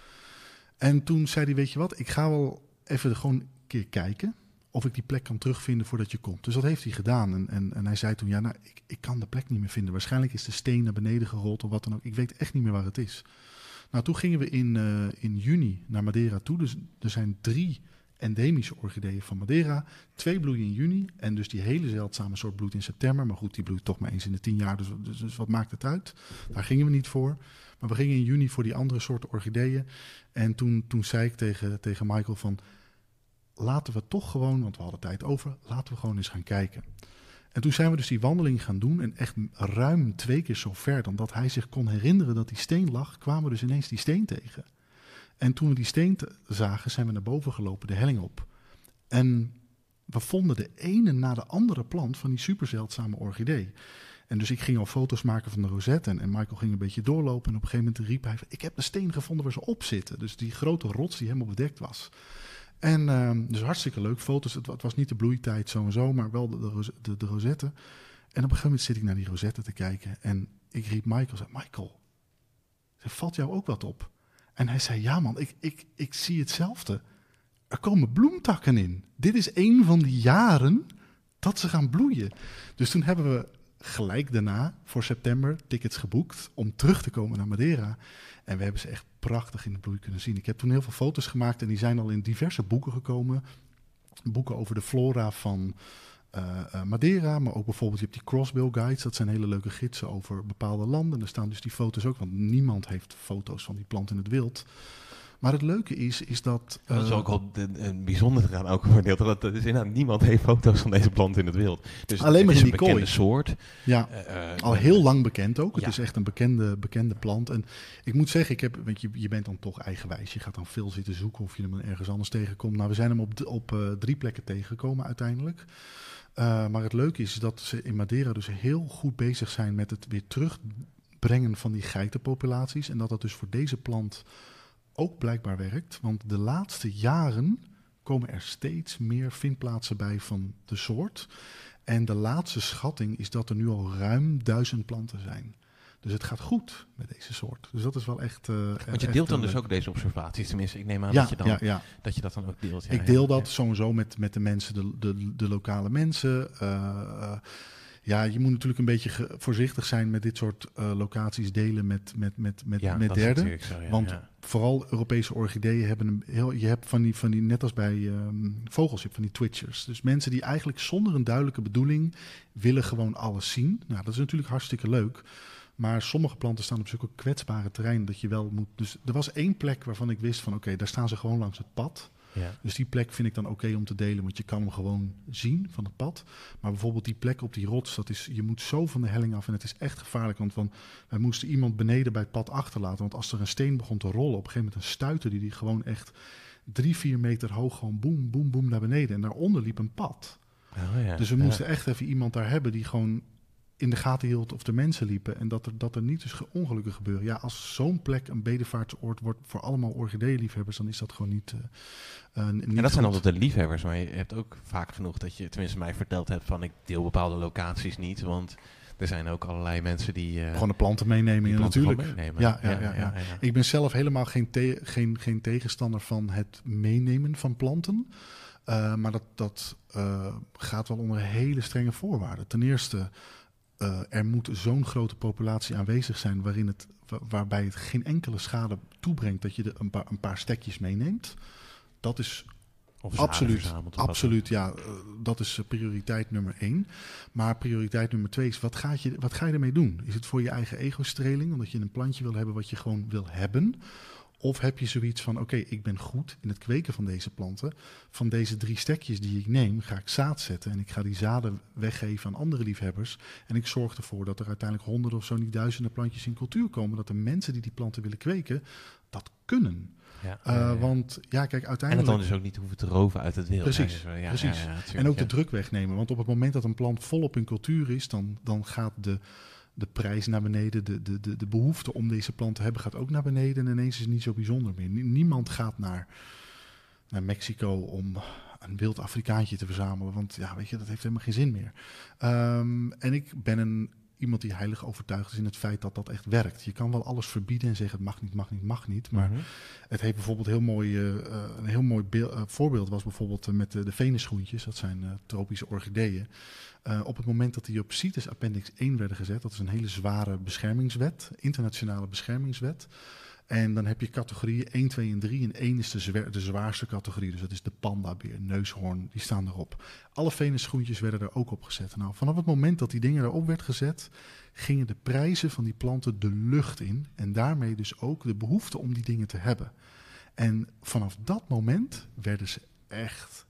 Speaker 3: En toen zei hij, weet je wat, ik ga wel even gewoon een keer kijken of ik die plek kan terugvinden voordat je komt. Dus dat heeft hij gedaan. En, en, hij zei toen, ja, nou, ik, ik kan de plek niet meer vinden. Waarschijnlijk is de steen naar beneden gerold of wat dan ook. Ik weet echt niet meer waar het is. Nou, toen gingen we in, uh, in juni naar Madeira toe. Dus er zijn drie endemische orchideeën van Madeira. Twee bloeien in juni en dus die hele zeldzame soort bloeit in september. Maar goed, die bloeit toch maar eens in de tien jaar, dus, dus, dus, wat maakt het uit? Daar gingen we niet voor. Maar we gingen in juni voor die andere soorten orchideeën. En toen, toen zei ik tegen, tegen Michael van... laten we toch gewoon, want we hadden tijd over... laten we gewoon eens gaan kijken. En toen zijn we dus die wandeling gaan doen. En echt ruim twee keer zo ver dan dat hij zich kon herinneren dat die steen lag... kwamen we dus ineens die steen tegen. En toen we die steen zagen, zijn we naar boven gelopen, de helling op. En we vonden de ene na de andere plant van die superzeldzame orchidee. En dus ik ging al foto's maken van de rosette en, en, Michael ging een beetje doorlopen. En op een gegeven moment riep hij, ik heb de steen gevonden waar ze op zitten. Dus die grote rots die helemaal bedekt was. En uh, dus hartstikke leuk, foto's. Het, was niet de bloeitijd zo en zo, maar wel de, de, de, rosette. En op een gegeven moment zit ik naar die rosette te kijken. En ik riep Michael, zei, Michael, valt jou ook wat op? En hij zei, ja man, ik, ik, ik zie hetzelfde. Er komen bloemtakken in. Dit is een van die jaren dat ze gaan bloeien. Dus toen hebben we gelijk daarna voor september tickets geboekt om terug te komen naar Madeira. En we hebben ze echt prachtig in de bloei kunnen zien. Ik heb toen heel veel foto's gemaakt en die zijn al in diverse boeken gekomen. Boeken over de flora van uh, Madeira, maar ook bijvoorbeeld je hebt die crossbill guides. Dat zijn hele leuke gidsen over bepaalde landen. Er staan dus die foto's ook, want niemand heeft foto's van die plant in het wild. Maar het leuke is, is dat...
Speaker 2: dat is eh, ook wel een bijzonder eraan ook gedeelte. Dat, dat is inderdaad, niemand heeft foto's van deze plant in het wild. Dus
Speaker 3: Alleen maar
Speaker 2: in
Speaker 3: die
Speaker 2: een bekende
Speaker 3: kooi.
Speaker 2: soort.
Speaker 3: Ja, al heel lang bekend ook. Het is echt een bekende, bekende plant. En ik moet zeggen, ik heb, want je, je bent dan toch eigenwijs. Je gaat dan veel zitten zoeken of je hem ergens anders tegenkomt. Nou, we zijn hem op, op drie plekken tegengekomen uiteindelijk. Maar het leuke is dat ze in Madeira dus heel goed bezig zijn met het weer terugbrengen van die geitenpopulaties. En dat dat dus voor deze plant ook blijkbaar werkt. Want de laatste jaren komen er steeds meer vindplaatsen bij van de soort. En de laatste schatting is dat er nu al ruim duizend planten zijn. Dus het gaat goed met deze soort. Dus dat is wel echt. Uh,
Speaker 2: Want je deelt dan dus ook deze observaties. Tenminste, ik neem aan dat, je dan, ja, ja. dat je dat dan ook deelt.
Speaker 3: ik deel dat sowieso met, met de mensen, de, de, de lokale mensen. Uh, ja, je moet natuurlijk een beetje voorzichtig zijn met dit soort uh, locaties delen met, met, met, met,
Speaker 2: ja,
Speaker 3: met derden.
Speaker 2: Zo, ja,
Speaker 3: Want
Speaker 2: ja.
Speaker 3: vooral Europese orchideeën hebben een heel. Je hebt van die, van die net als bij um, vogels, je hebt van die twitchers. Dus mensen die eigenlijk zonder een duidelijke bedoeling willen gewoon alles zien. Nou, dat is natuurlijk hartstikke leuk. Maar sommige planten staan op zulke kwetsbare terrein dat je wel moet. Dus er was één plek waarvan ik wist van oké, okay, daar staan ze gewoon langs het pad.
Speaker 2: Ja.
Speaker 3: Dus die plek vind ik dan oké okay om te delen, want je kan hem gewoon zien van het pad. Maar bijvoorbeeld die plek op die rots, dat is, je moet zo van de helling af en het is echt gevaarlijk. Want van, wij moesten iemand beneden bij het pad achterlaten. Want als er een steen begon te rollen, op een gegeven moment een stuiter die die gewoon echt drie, vier meter hoog gewoon boem, boem, boem naar beneden. En daaronder liep een pad.
Speaker 2: Oh ja,
Speaker 3: dus we
Speaker 2: ja.
Speaker 3: moesten echt even iemand daar hebben die gewoon in de gaten hield of de mensen liepen en dat er, dat er niet dus ongelukken gebeuren. Ja, als zo'n plek een bedevaartsoord wordt voor allemaal orchideeliefhebbers, dan is dat gewoon niet. Uh, uh, niet
Speaker 2: en dat
Speaker 3: goed.
Speaker 2: zijn altijd de liefhebbers, maar je hebt ook vaak genoeg dat je, tenminste mij verteld hebt van ik deel bepaalde locaties niet, want er zijn ook allerlei mensen die uh,
Speaker 3: gewoon de planten meenemen,
Speaker 2: planten
Speaker 3: natuurlijk.
Speaker 2: meenemen.
Speaker 3: Ja, ja, ja, ja, Ik ben zelf helemaal geen, te geen, geen tegenstander van het meenemen van planten. Uh, maar dat, dat uh, gaat wel onder hele strenge voorwaarden. Ten eerste, uh, er moet zo'n grote populatie aanwezig zijn waarin het, waarbij het geen enkele schade toebrengt dat je er een paar, een paar stekjes meeneemt. Dat is
Speaker 2: Of
Speaker 3: Absoluut, absoluut. Ja, eh, dat is eh, prioriteit nummer één. Maar prioriteit nummer twee is, wat, gaat je, wat ga je ermee doen? Is het voor je eigen ego-streling, omdat je een plantje wil hebben wat je gewoon wil hebben? Of heb je zoiets van, oké, ik ben goed in het kweken van deze planten. Van deze drie stekjes die ik neem, ga ik zaad zetten. En ik ga die zaden weggeven aan andere liefhebbers. En ik zorg ervoor dat er uiteindelijk honderden of zo niet duizenden plantjes in cultuur komen. Dat de mensen die die planten willen kweken, dat kunnen.
Speaker 2: Ja,
Speaker 3: Eh,
Speaker 2: ja, ja.
Speaker 3: Want ja, kijk,
Speaker 2: En het
Speaker 3: uiteindelijk...
Speaker 2: dan dus ook niet hoeven te roven uit het wild.
Speaker 3: Precies, precies. En ook de druk wegnemen. Want op het moment dat een plant volop in cultuur is, dan, dan gaat de, de prijs naar beneden. De, de, de, de behoefte om deze plant te hebben gaat ook naar beneden. En ineens is het niet zo bijzonder meer. Nie- Niemand gaat naar, naar Mexico om een wild Afrikaantje te verzamelen. Want ja, weet je, dat heeft helemaal geen zin meer. Ehm, en ik ben een, iemand die heilig overtuigd is in het feit dat dat echt werkt. Je kan wel alles verbieden en zeggen het mag niet, mag niet, mag niet. Maar
Speaker 2: Mhm.
Speaker 3: het heeft bijvoorbeeld heel mooi, eh, een heel mooi beel- eh, voorbeeld was bijvoorbeeld eh, met de, de venusgroentjes. Dat zijn tropische orchideeën. Eh, op het moment dat die op CITES Appendix 1 werden gezet, dat is een hele zware beschermingswet, internationale beschermingswet. En dan heb je categorieën 1, 2 en 3. En 1 is de, zwaarste categorie. Dus dat is de pandabeer, neushoorn, die staan erop. Alle venusgroentjes werden er ook op gezet. Nou, vanaf het moment dat die dingen erop werd gezet, gingen de prijzen van die planten de lucht in. En daarmee dus ook de behoefte om die dingen te hebben. En vanaf dat moment werden ze echt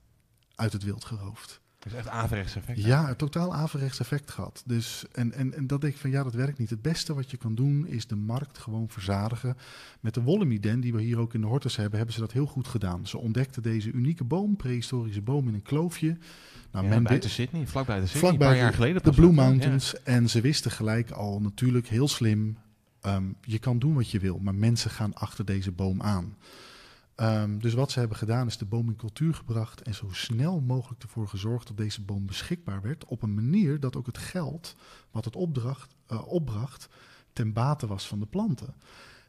Speaker 3: uit het wild geroofd.
Speaker 2: Dus echt averechts effect.
Speaker 3: Ja, een totaal averechts effect gehad. Dus, en, en, en dat denk ik van ja, dat werkt niet. Het beste wat je kan doen is de markt gewoon verzadigen. Met de Wollemiden, die we hier ook in de Hortus hebben, hebben ze dat heel goed gedaan. Ze ontdekten deze unieke boom, prehistorische boom in een kloofje. Nou,
Speaker 2: Ja,
Speaker 3: men
Speaker 2: buiten Sydney, vlak buiten Sydney,
Speaker 3: vlak
Speaker 2: een paar jaar geleden.
Speaker 3: de Blue? Mountains. En ze wisten gelijk al natuurlijk heel slim. ehm, je kan doen wat je wil, maar mensen gaan achter deze boom aan. Ehm, dus wat ze hebben gedaan is de boom in cultuur gebracht en zo snel mogelijk ervoor gezorgd dat deze boom beschikbaar werd op een manier dat ook het geld wat het opdracht, eh, opbracht ten bate was van de planten.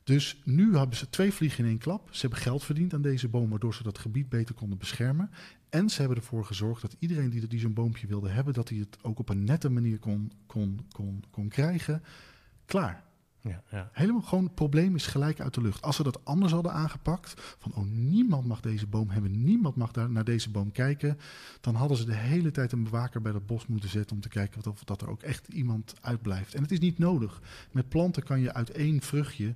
Speaker 3: Dus nu hebben ze twee vliegen in één klap. Ze hebben geld verdiend aan deze boom, waardoor ze dat gebied beter konden beschermen. En ze hebben ervoor gezorgd dat iedereen die, die zo'n boompje wilde hebben, dat hij het ook op een nette manier kon, kon, kon, kon krijgen. Klaar.
Speaker 2: Ja, ja.
Speaker 3: Helemaal gewoon, het probleem is gelijk uit de lucht. Als ze dat anders hadden aangepakt, van oh, niemand mag deze boom hebben, niemand mag daar naar deze boom kijken, dan hadden ze de hele tijd een bewaker bij dat bos moeten zetten om te kijken of dat er ook echt iemand uitblijft. En het is niet nodig. Met planten kan je uit één vruchtje,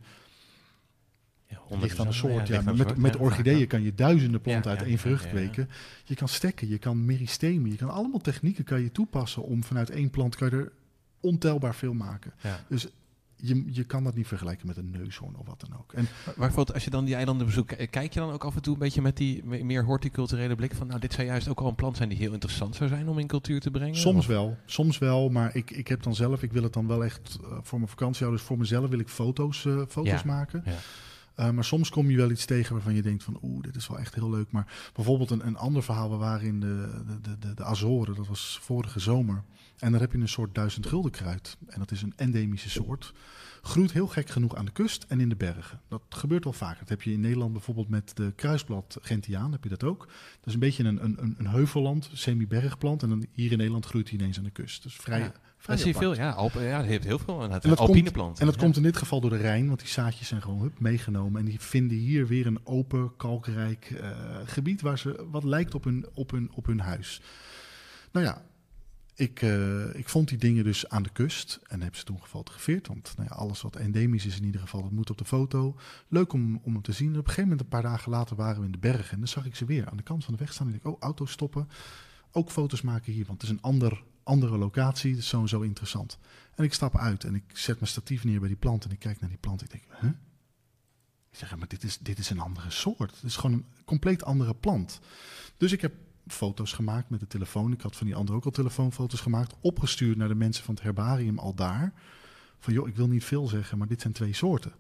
Speaker 2: Ja,
Speaker 3: ligt aan
Speaker 2: ja,
Speaker 3: soort, ja, met,
Speaker 2: soort,
Speaker 3: met orchideeën kan je duizenden planten uit één vrucht kweken. Je kan stekken, je kan meristemen, je kan allemaal technieken kan je toepassen om vanuit één plant kan je er ontelbaar veel maken. Dus je, je kan dat niet vergelijken met een neushoorn of wat dan ook. En
Speaker 2: Maar bijvoorbeeld, als je dan die eilanden bezoekt, k- kijk je dan ook af en toe een beetje met die me- meer horticulturele blik van, nou, dit zou juist ook al een plant zijn die heel interessant zou zijn om in cultuur te brengen?
Speaker 3: soms
Speaker 2: Of-
Speaker 3: wel, soms wel, maar ik, ik heb dan zelf, ik wil het dan wel echt eh, voor mijn vakantiehouders, voor mezelf wil ik foto's, eh, foto's
Speaker 2: Ja,
Speaker 3: maken.
Speaker 2: ja.
Speaker 3: Eh, maar soms kom je wel iets tegen waarvan je denkt van oeh, dit is wel echt heel leuk. Maar bijvoorbeeld een, een ander verhaal, we waren in de, de, de, de Azoren, dat was vorige zomer. En daar heb je een soort duizend gulden kruid. En dat is een endemische soort. Groeit heel gek genoeg aan de kust en in de bergen. Dat gebeurt wel vaker. Dat heb je in Nederland bijvoorbeeld met de kruisblad gentiaan, heb je dat ook. Dat is een beetje een, een, een, een heuvelland, semi-bergplant. En dan hier in Nederland groeit hij ineens aan de kust. Dus vrij,
Speaker 2: Ja.
Speaker 3: vrij
Speaker 2: Dat zie je veel, ja. Alpen, ja, heeft heel veel. En het
Speaker 3: En dat
Speaker 2: alpine
Speaker 3: komt-
Speaker 2: planten.
Speaker 3: En dat
Speaker 2: ja.
Speaker 3: komt in dit geval door de Rijn, want die zaadjes zijn gewoon hup, meegenomen. En die vinden hier weer een open, kalkrijk eh, gebied waar ze wat lijkt op hun, op hun, op hun huis. Nou ja, ik, eh, ik vond die dingen dus aan de kust en heb ze toen gefotografeerd. Want nou ja, alles wat endemisch is in ieder geval, dat moet op de foto. Leuk om, om hem te zien. En op een gegeven moment, een paar dagen later, waren we in de bergen. En dan zag ik ze weer aan de kant van de weg staan. En ik oh, auto's stoppen. Ook foto's maken hier, want het is een ander, andere locatie. Dat is sowieso interessant. En ik stap uit en ik zet mijn statief neer bij die plant. En ik kijk naar die plant. Ik denk, huh? Ik zeg, maar dit is, dit is een andere soort. Het is gewoon een compleet andere plant. Dus ik heb foto's gemaakt met de telefoon. Ik had van die andere ook al telefoonfoto's gemaakt. Opgestuurd naar de mensen van het herbarium al daar. Van joh, ik wil niet veel zeggen, maar dit zijn twee soorten.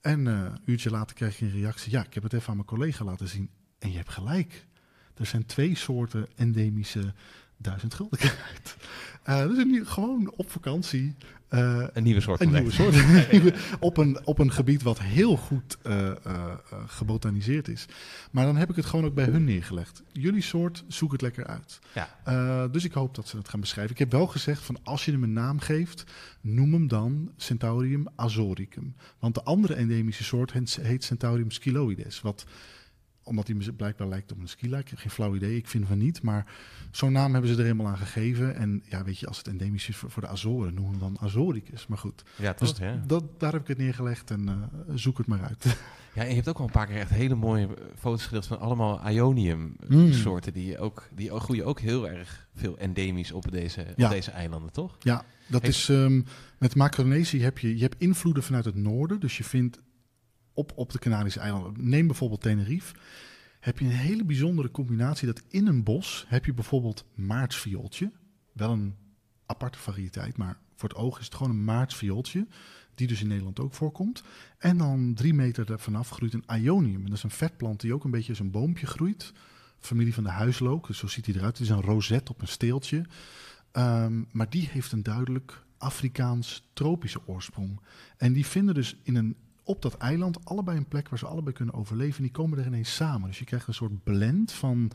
Speaker 3: En eh, een uurtje later krijg je een reactie. Ja, ik heb het even aan mijn collega laten zien. En je hebt gelijk. Er zijn twee soorten endemische duizend gulden. Eh, dus in- gewoon op vakantie. eh,
Speaker 2: Een nieuwe soort
Speaker 3: een nieuwe soort. op, een, op een gebied wat heel goed eh, eh, eh, gebotaniseerd is. Maar dan heb ik het gewoon ook bij hun neergelegd. Jullie soort, zoek het lekker uit.
Speaker 2: Ja.
Speaker 3: Eh, dus ik hoop dat ze dat gaan beschrijven. Ik heb wel gezegd van als je hem een naam geeft, noem hem dan Centaurium azoricum. Want de andere endemische soort heet Centaurium scyloides. Wat omdat hij blijkbaar lijkt op een skila. Geen flauw idee, ik vind van niet. Maar zo'n naam hebben ze er helemaal aan gegeven. En ja, weet je, als het endemisch is voor, voor de Azoren, noemen we hem dan Azoricus. Maar goed,
Speaker 2: Ja,
Speaker 3: dus?
Speaker 2: Ja.
Speaker 3: dat, daar heb ik het neergelegd en eh, zoek het maar uit.
Speaker 2: ja, en je hebt ook al een paar keer echt hele mooie eh, foto's gedeeld van allemaal
Speaker 3: Mm.
Speaker 2: Ionium-soorten. Die, ook, die ook- groeien ook heel erg veel endemisch op deze,
Speaker 3: Ja.
Speaker 2: op deze eilanden, toch?
Speaker 3: Ja, dat
Speaker 2: Heeft-
Speaker 3: is ehm, met Macronesië heb je, je hebt invloeden vanuit het noorden. Dus je vindt op, op de Canarische eilanden, neem bijvoorbeeld Tenerife, heb je een hele bijzondere combinatie dat in een bos heb je bijvoorbeeld maartsviooltje. Wel een aparte variëteit, maar voor het oog is het gewoon een maartsviooltje. Die dus in Nederland ook voorkomt. En dan drie meter er vanaf groeit een ionium. En dat is een vetplant die ook een beetje als een boompje groeit. Familie van de huislook, dus zo ziet hij eruit. Het is een rozet op een steeltje. Ehm, maar die heeft een duidelijk Afrikaans tropische oorsprong. En die vinden dus in een, op dat eiland allebei een plek waar ze allebei kunnen overleven. En die komen er ineens samen. Dus je krijgt een soort blend van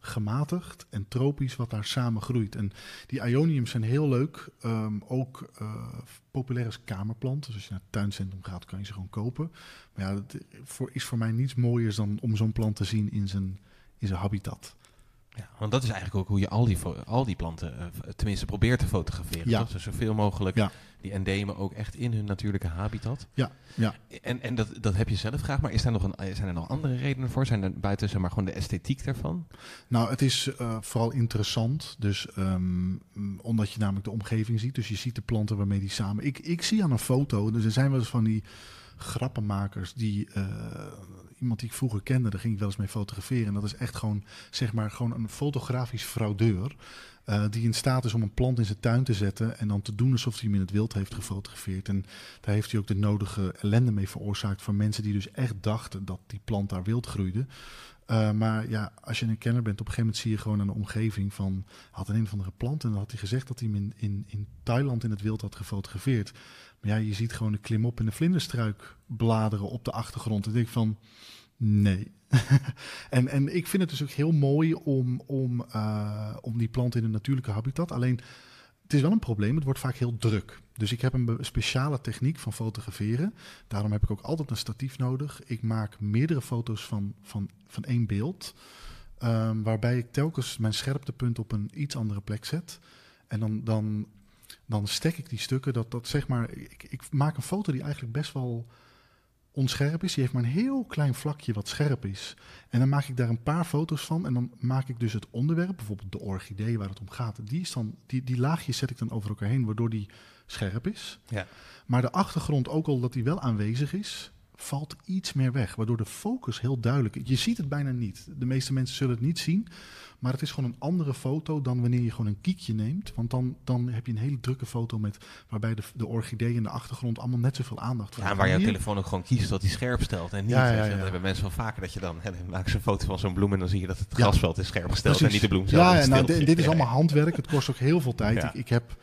Speaker 3: gematigd en tropisch wat daar samen groeit. En die ioniums zijn heel leuk. Ehm, ook eh, populair als kamerplant. Dus als je naar het tuincentrum gaat, kan je ze gewoon kopen. Maar ja, dat voor, is voor mij niets mooiers dan om zo'n plant te zien in zijn, in zijn habitat.
Speaker 2: Ja, want dat is eigenlijk ook hoe je al die, al die planten, eh, tenminste, probeert te fotograferen.
Speaker 3: Ja.
Speaker 2: Toch? Dus zoveel mogelijk
Speaker 3: Ja.
Speaker 2: die endemen ook echt in hun natuurlijke habitat.
Speaker 3: Ja, ja.
Speaker 2: En, en dat, dat heb je zelf graag, maar is daar nog een, eh, zijn er nog andere redenen voor? Zijn er buiten zeg maar, gewoon de esthetiek daarvan?
Speaker 3: Nou, het is eh, vooral interessant. Dus ehm, omdat je namelijk de omgeving ziet. Dus je ziet de planten waarmee die samen. Ik, ik zie aan een foto. Dus er zijn wel eens van die grappenmakers die. Iemand die ik vroeger kende, daar ging ik wel eens mee fotograferen. En dat is echt gewoon, zeg maar, gewoon een fotografisch fraudeur. eh, die in staat is om een plant in zijn tuin te zetten. En dan te doen alsof hij hem in het wild heeft gefotografeerd. En daar heeft hij ook de nodige ellende mee veroorzaakt. Van mensen die dus echt dachten dat die plant daar wild groeide. Uh, maar ja, als je een kenner bent, op een gegeven moment zie je gewoon aan de omgeving van... Had een een of andere plant en dan had hij gezegd dat hij hem in, in, in Thailand in het wild had gefotografeerd. Maar ja, je ziet gewoon de klimop en de vlinderstruik bladeren op de achtergrond. En ik denk van, nee. en, en ik vind het dus ook heel mooi om, om, uh, om die plant in een natuurlijke habitat. Alleen, het is wel een probleem, het wordt vaak heel druk. Dus ik heb een speciale techniek van fotograferen. Daarom heb ik ook altijd een statief nodig. Ik maak meerdere foto's van, van, van één beeld. Um, waarbij ik telkens mijn scherptepunt op een iets andere plek zet. En dan, dan, dan stek ik die stukken. Dat, dat zeg maar, ik, ik maak een foto die eigenlijk best wel onscherp is. Die heeft maar een heel klein vlakje wat scherp is. En dan maak ik daar een paar foto's van. En dan maak ik dus het onderwerp, bijvoorbeeld de orchidee waar het om gaat. Die, is dan, die, die laagjes zet ik dan over elkaar heen, waardoor die scherp is.
Speaker 2: Ja.
Speaker 3: Maar de achtergrond, ook al dat die wel aanwezig is, valt iets meer weg. Waardoor de focus heel duidelijk is. Je ziet het bijna niet. De meeste mensen zullen het niet zien. Maar het is gewoon een andere foto dan wanneer je gewoon een kiekje neemt. Want dan, dan heb je een hele drukke foto met waarbij de, de orchidee en de achtergrond allemaal net zoveel aandacht
Speaker 2: Ja, waar jouw telefoon ook gewoon kiest dat hij scherp stelt en niet.
Speaker 3: Ja, ja, ja,
Speaker 2: Dat hebben mensen wel vaker dat je dan, hè, dan maken ze een foto van zo'n bloem en dan zie je dat het grasveld is scherp gesteld en niet de bloem zelf.
Speaker 3: Ja, nou, dit, dit is allemaal handwerk. Het kost ook heel veel tijd. Ik, ik heb,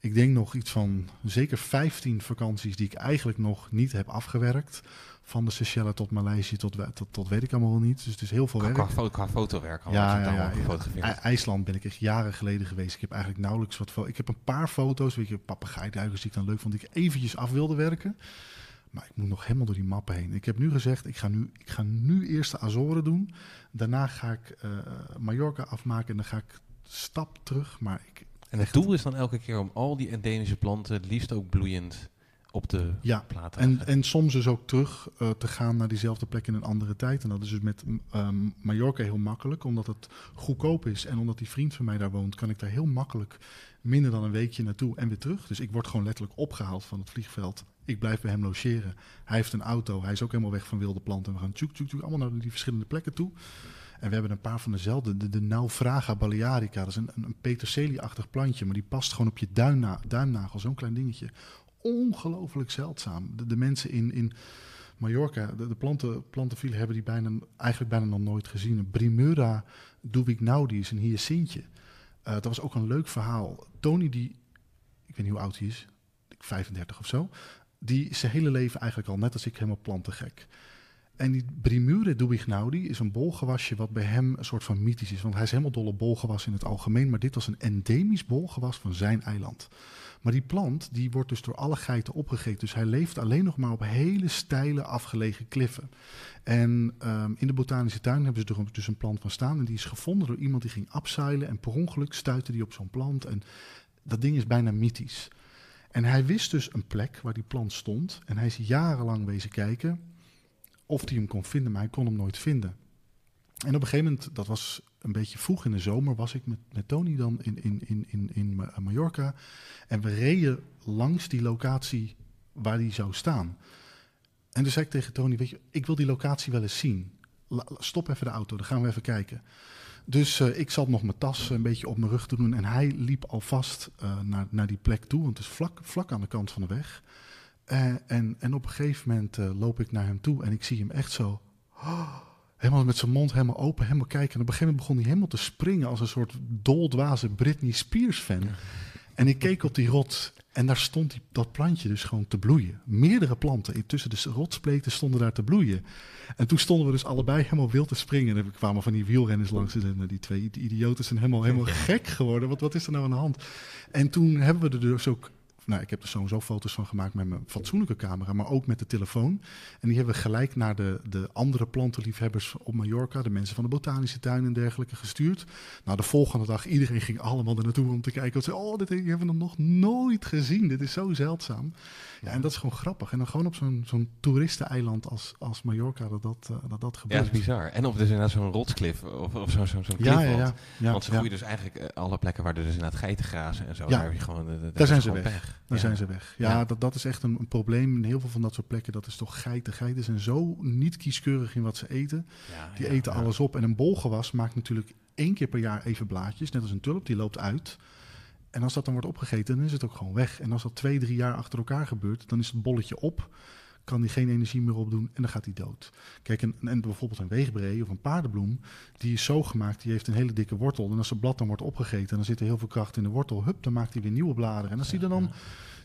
Speaker 3: ik denk nog iets van zeker 15 vakanties die ik eigenlijk nog niet heb afgewerkt. Van de Seychelles tot Maleisië tot, tot, tot weet ik allemaal niet. Dus het is heel veel
Speaker 2: Qua,
Speaker 3: werk.
Speaker 2: qua, qua fotowerk al,
Speaker 3: Ja, ja, ja, IJsland ben ik echt jaren geleden geweest. Ik heb eigenlijk nauwelijks wat. Ik heb een paar foto's, weet je, papegaaiduikers die ik dan leuk vond, die ik eventjes af wilde werken. Maar ik moet nog helemaal door die mappen heen. Ik heb nu gezegd, ik ga nu, ik ga nu eerst de Azoren doen. Daarna ga ik eh Mallorca afmaken en dan ga ik stap terug. Maar ik,
Speaker 2: En het doel is dan elke keer om al die endemische planten, het liefst ook bloeiend, op de
Speaker 3: Ja,
Speaker 2: plaat
Speaker 3: En, en soms dus ook terug eh, te gaan naar diezelfde plek in een andere tijd. En dat is dus met ehm, Mallorca heel makkelijk, omdat het goedkoop is. En omdat die vriend van mij daar woont, kan ik daar heel makkelijk minder dan een weekje naartoe en weer terug. Dus ik word gewoon letterlijk opgehaald van het vliegveld. Ik blijf bij hem logeren. Hij heeft een auto. Hij is ook helemaal weg van wilde planten. En we gaan tjoek, tjoek, tjoek, allemaal naar die verschillende plekken toe. En we hebben een paar van dezelfde. De, Naufraga balearica. Dat is een, een, peterselie-achtig plantje. Maar die past gewoon op je duimna, duimnagel. Zo'n klein dingetje ongelooflijk zeldzaam. De, mensen in, in Mallorca, de, de planten, plantenfile hebben die bijna, eigenlijk bijna nog nooit gezien. Een Brimura duwignaudi is een hyacintje. Uh, dat was ook een leuk verhaal. Tony, die, ik weet niet hoe oud hij is, 35 of zo, die is zijn hele leven eigenlijk al, net als ik, helemaal plantengek. En die Brimure dubignaudi is een bolgewasje wat bij hem een soort van mythisch is. Want hij is helemaal dol op bolgewas in het algemeen. Maar dit was een endemisch bolgewas van zijn eiland. Maar die plant die wordt dus door alle geiten opgegeten. Dus hij leeft alleen nog maar op hele steile, afgelegen kliffen. En um, in de botanische tuin hebben ze er dus een plant van staan. En die is gevonden door iemand die ging abseilen. En per ongeluk stuitte die op zo'n plant. En dat ding is bijna mythisch. En hij wist dus een plek waar die plant stond. En hij is jarenlang wezen kijken of hij hem kon vinden, maar hij kon hem nooit vinden. En op een gegeven moment, dat was een beetje vroeg in de zomer, was ik met, met Tony dan in, in, in, in, in Mallorca. En we reden langs die locatie waar die zou staan. En toen zei ik tegen Tony, weet je, ik wil die locatie wel eens zien. stop even de auto, dan gaan we even kijken. Dus uh, ik zat nog mijn tas een beetje op mijn rug te doen. En hij liep alvast uh, naar, naar die plek toe, want het is vlak, vlak aan de kant van de weg. Uh, en, en op een gegeven moment loop ik naar hem toe en ik zie hem echt zo... Oh, helemaal met zijn mond helemaal open, helemaal kijken. En op een gegeven moment begon hij helemaal te springen als een soort doldwaze Britney Spears fan. En ik keek op die rot en daar stond die, dat plantje dus gewoon te bloeien. Meerdere planten tussen de rotspleten stonden daar te bloeien. En toen stonden we dus allebei helemaal wild te springen. En er kwamen van die wielrenners langs. En die twee idioten zijn helemaal, helemaal gek geworden. Wat, wat is er nou aan de hand? En toen hebben we er dus ook nou, ik heb er sowieso foto's van gemaakt met mijn fatsoenlijke camera, maar ook met de telefoon. En die hebben we gelijk naar de, de andere plantenliefhebbers op Mallorca, de mensen van de botanische tuin en dergelijke, gestuurd. Nou, de volgende dag, iedereen ging allemaal er naartoe om te kijken. Ze oh, dit hebben we nog nooit gezien. Dit is zo zeldzaam. Ja, en dat is gewoon grappig. En dan gewoon op zo'n zo'n toeristeneiland als, als Mallorca dat dat, uh, dat dat gebeurt.
Speaker 2: Ja, dat is bizar. En op dus inderdaad zo'n rotsklif of, of zo'n zo, zo
Speaker 3: ja, ja,
Speaker 2: ja, Want ze groeien dus eigenlijk uh, alle plekken waar er dus inderdaad geiten grazen en zo.
Speaker 3: Ja.
Speaker 2: Daar, heb je gewoon, uh,
Speaker 3: daar zijn ze weg. Daar zijn ze weg. Ja, Dat, dat is echt een, een, probleem in heel veel van dat soort plekken. Dat is toch geiten. Geiten zijn zo niet kieskeurig in wat ze eten. Die eten alles op. En een bolgewas maakt natuurlijk één keer per jaar even blaadjes. Net als een tulp, die loopt uit. En als dat dan wordt opgegeten, dan is het ook gewoon weg. En als dat twee, drie jaar achter elkaar gebeurt, dan is het bolletje op. Kan die geen energie meer opdoen en dan gaat hij dood. Kijk, en, en bijvoorbeeld een weegbree of een paardenbloem, die is zo gemaakt, die heeft een hele dikke wortel. En als het blad dan wordt opgegeten en dan zit er heel veel kracht in de wortel, hup, dan maakt hij weer nieuwe bladeren. En als die er dan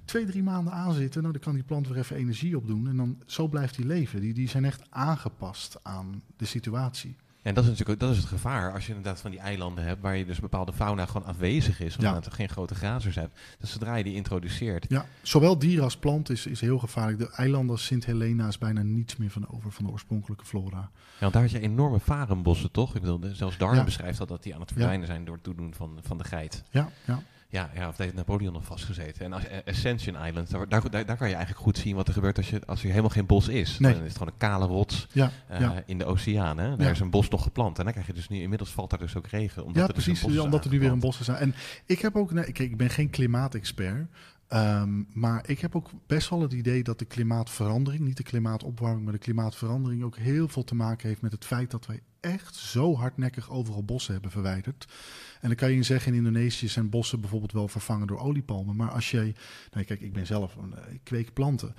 Speaker 3: twee, drie maanden aan zitten, nou, dan kan die plant weer even energie opdoen. En dan zo blijft hij leven. Die, die zijn echt aangepast aan de situatie.
Speaker 2: En dat is natuurlijk dat is het gevaar als je inderdaad van die eilanden hebt waar je dus bepaalde fauna gewoon afwezig is, omdat ja. er geen grote grazers hebt. Dus zodra je die introduceert.
Speaker 3: Ja, zowel dier als plant is, is heel gevaarlijk. De eilanden Sint Helena is bijna niets meer van over van de oorspronkelijke flora. Ja,
Speaker 2: want daar had je enorme varenbossen, toch? Ik bedoel, zelfs Darwin beschrijft dat, dat die aan het verdwijnen zijn door het toedoen van, van de geit.
Speaker 3: Ja, ja.
Speaker 2: Ja, ja, of heeft Napoleon nog vastgezeten. En als Ascension Island, daar, daar, daar, kan je eigenlijk goed zien wat er gebeurt als, je, als er helemaal geen bos is.
Speaker 3: Nee.
Speaker 2: Dan is het gewoon een kale rots
Speaker 3: ja,
Speaker 2: uh,
Speaker 3: ja.
Speaker 2: in de oceaan. Hè? Daar
Speaker 3: Ja.
Speaker 2: is een bos nog geplant. En dan krijg je dus nu, inmiddels valt daar dus ook regen. Omdat
Speaker 3: ja,
Speaker 2: er dus
Speaker 3: precies.
Speaker 2: een bos is
Speaker 3: omdat er nu weer een bos is. En ik heb ook, nee, kijk, ik ben geen klimaatexpert. ehm, maar ik heb ook best wel het idee dat de klimaatverandering, niet de klimaatopwarming, maar de klimaatverandering ook heel veel te maken heeft met het feit dat wij echt zo hardnekkig overal bossen hebben verwijderd. En dan kan je zeggen, in Indonesië zijn bossen bijvoorbeeld wel vervangen door oliepalmen. Maar als jij, nou kijk, ik ben zelf, eh, ik kweek planten.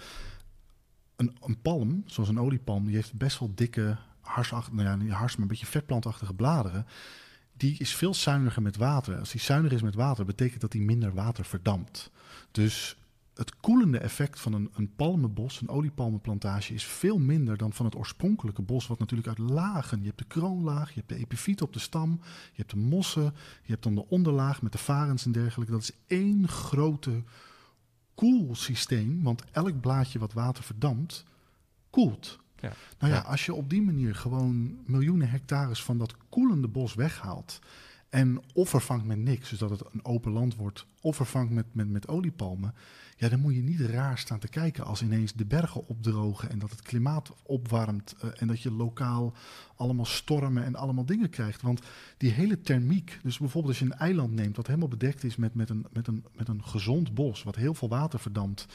Speaker 3: Een, een palm, zoals een oliepalm, die heeft best wel dikke, harsachtige, nou ja, niet hars, maar een beetje vetplantachtige bladeren. Die is veel zuiniger met water. Als die zuiniger is met water, betekent dat die minder water verdampt. Dus het koelende effect van een, een palmenbos, een oliepalmenplantage, is veel minder dan van het oorspronkelijke bos, wat natuurlijk uit lagen. Je hebt de kroonlaag, je hebt de epifiet op de stam, je hebt de mossen, je hebt dan de onderlaag met de varens en dergelijke. Dat is één grote koelsysteem, want elk blaadje wat water verdampt, koelt.
Speaker 2: Ja.
Speaker 3: Nou ja,
Speaker 2: Ja.
Speaker 3: als je op die manier gewoon miljoenen hectares van dat koelende bos weghaalt. En of vervangt met niks, dus dat het een open land wordt, of vervangt met, met, met oliepalmen. Ja, dan moet je niet raar staan te kijken als ineens de bergen opdrogen en dat het klimaat opwarmt. eh, en dat je lokaal allemaal stormen en allemaal dingen krijgt. Want die hele thermiek, dus bijvoorbeeld als je een eiland neemt wat helemaal bedekt is met, met, een, met, een, met een gezond bos, wat heel veel water verdampt.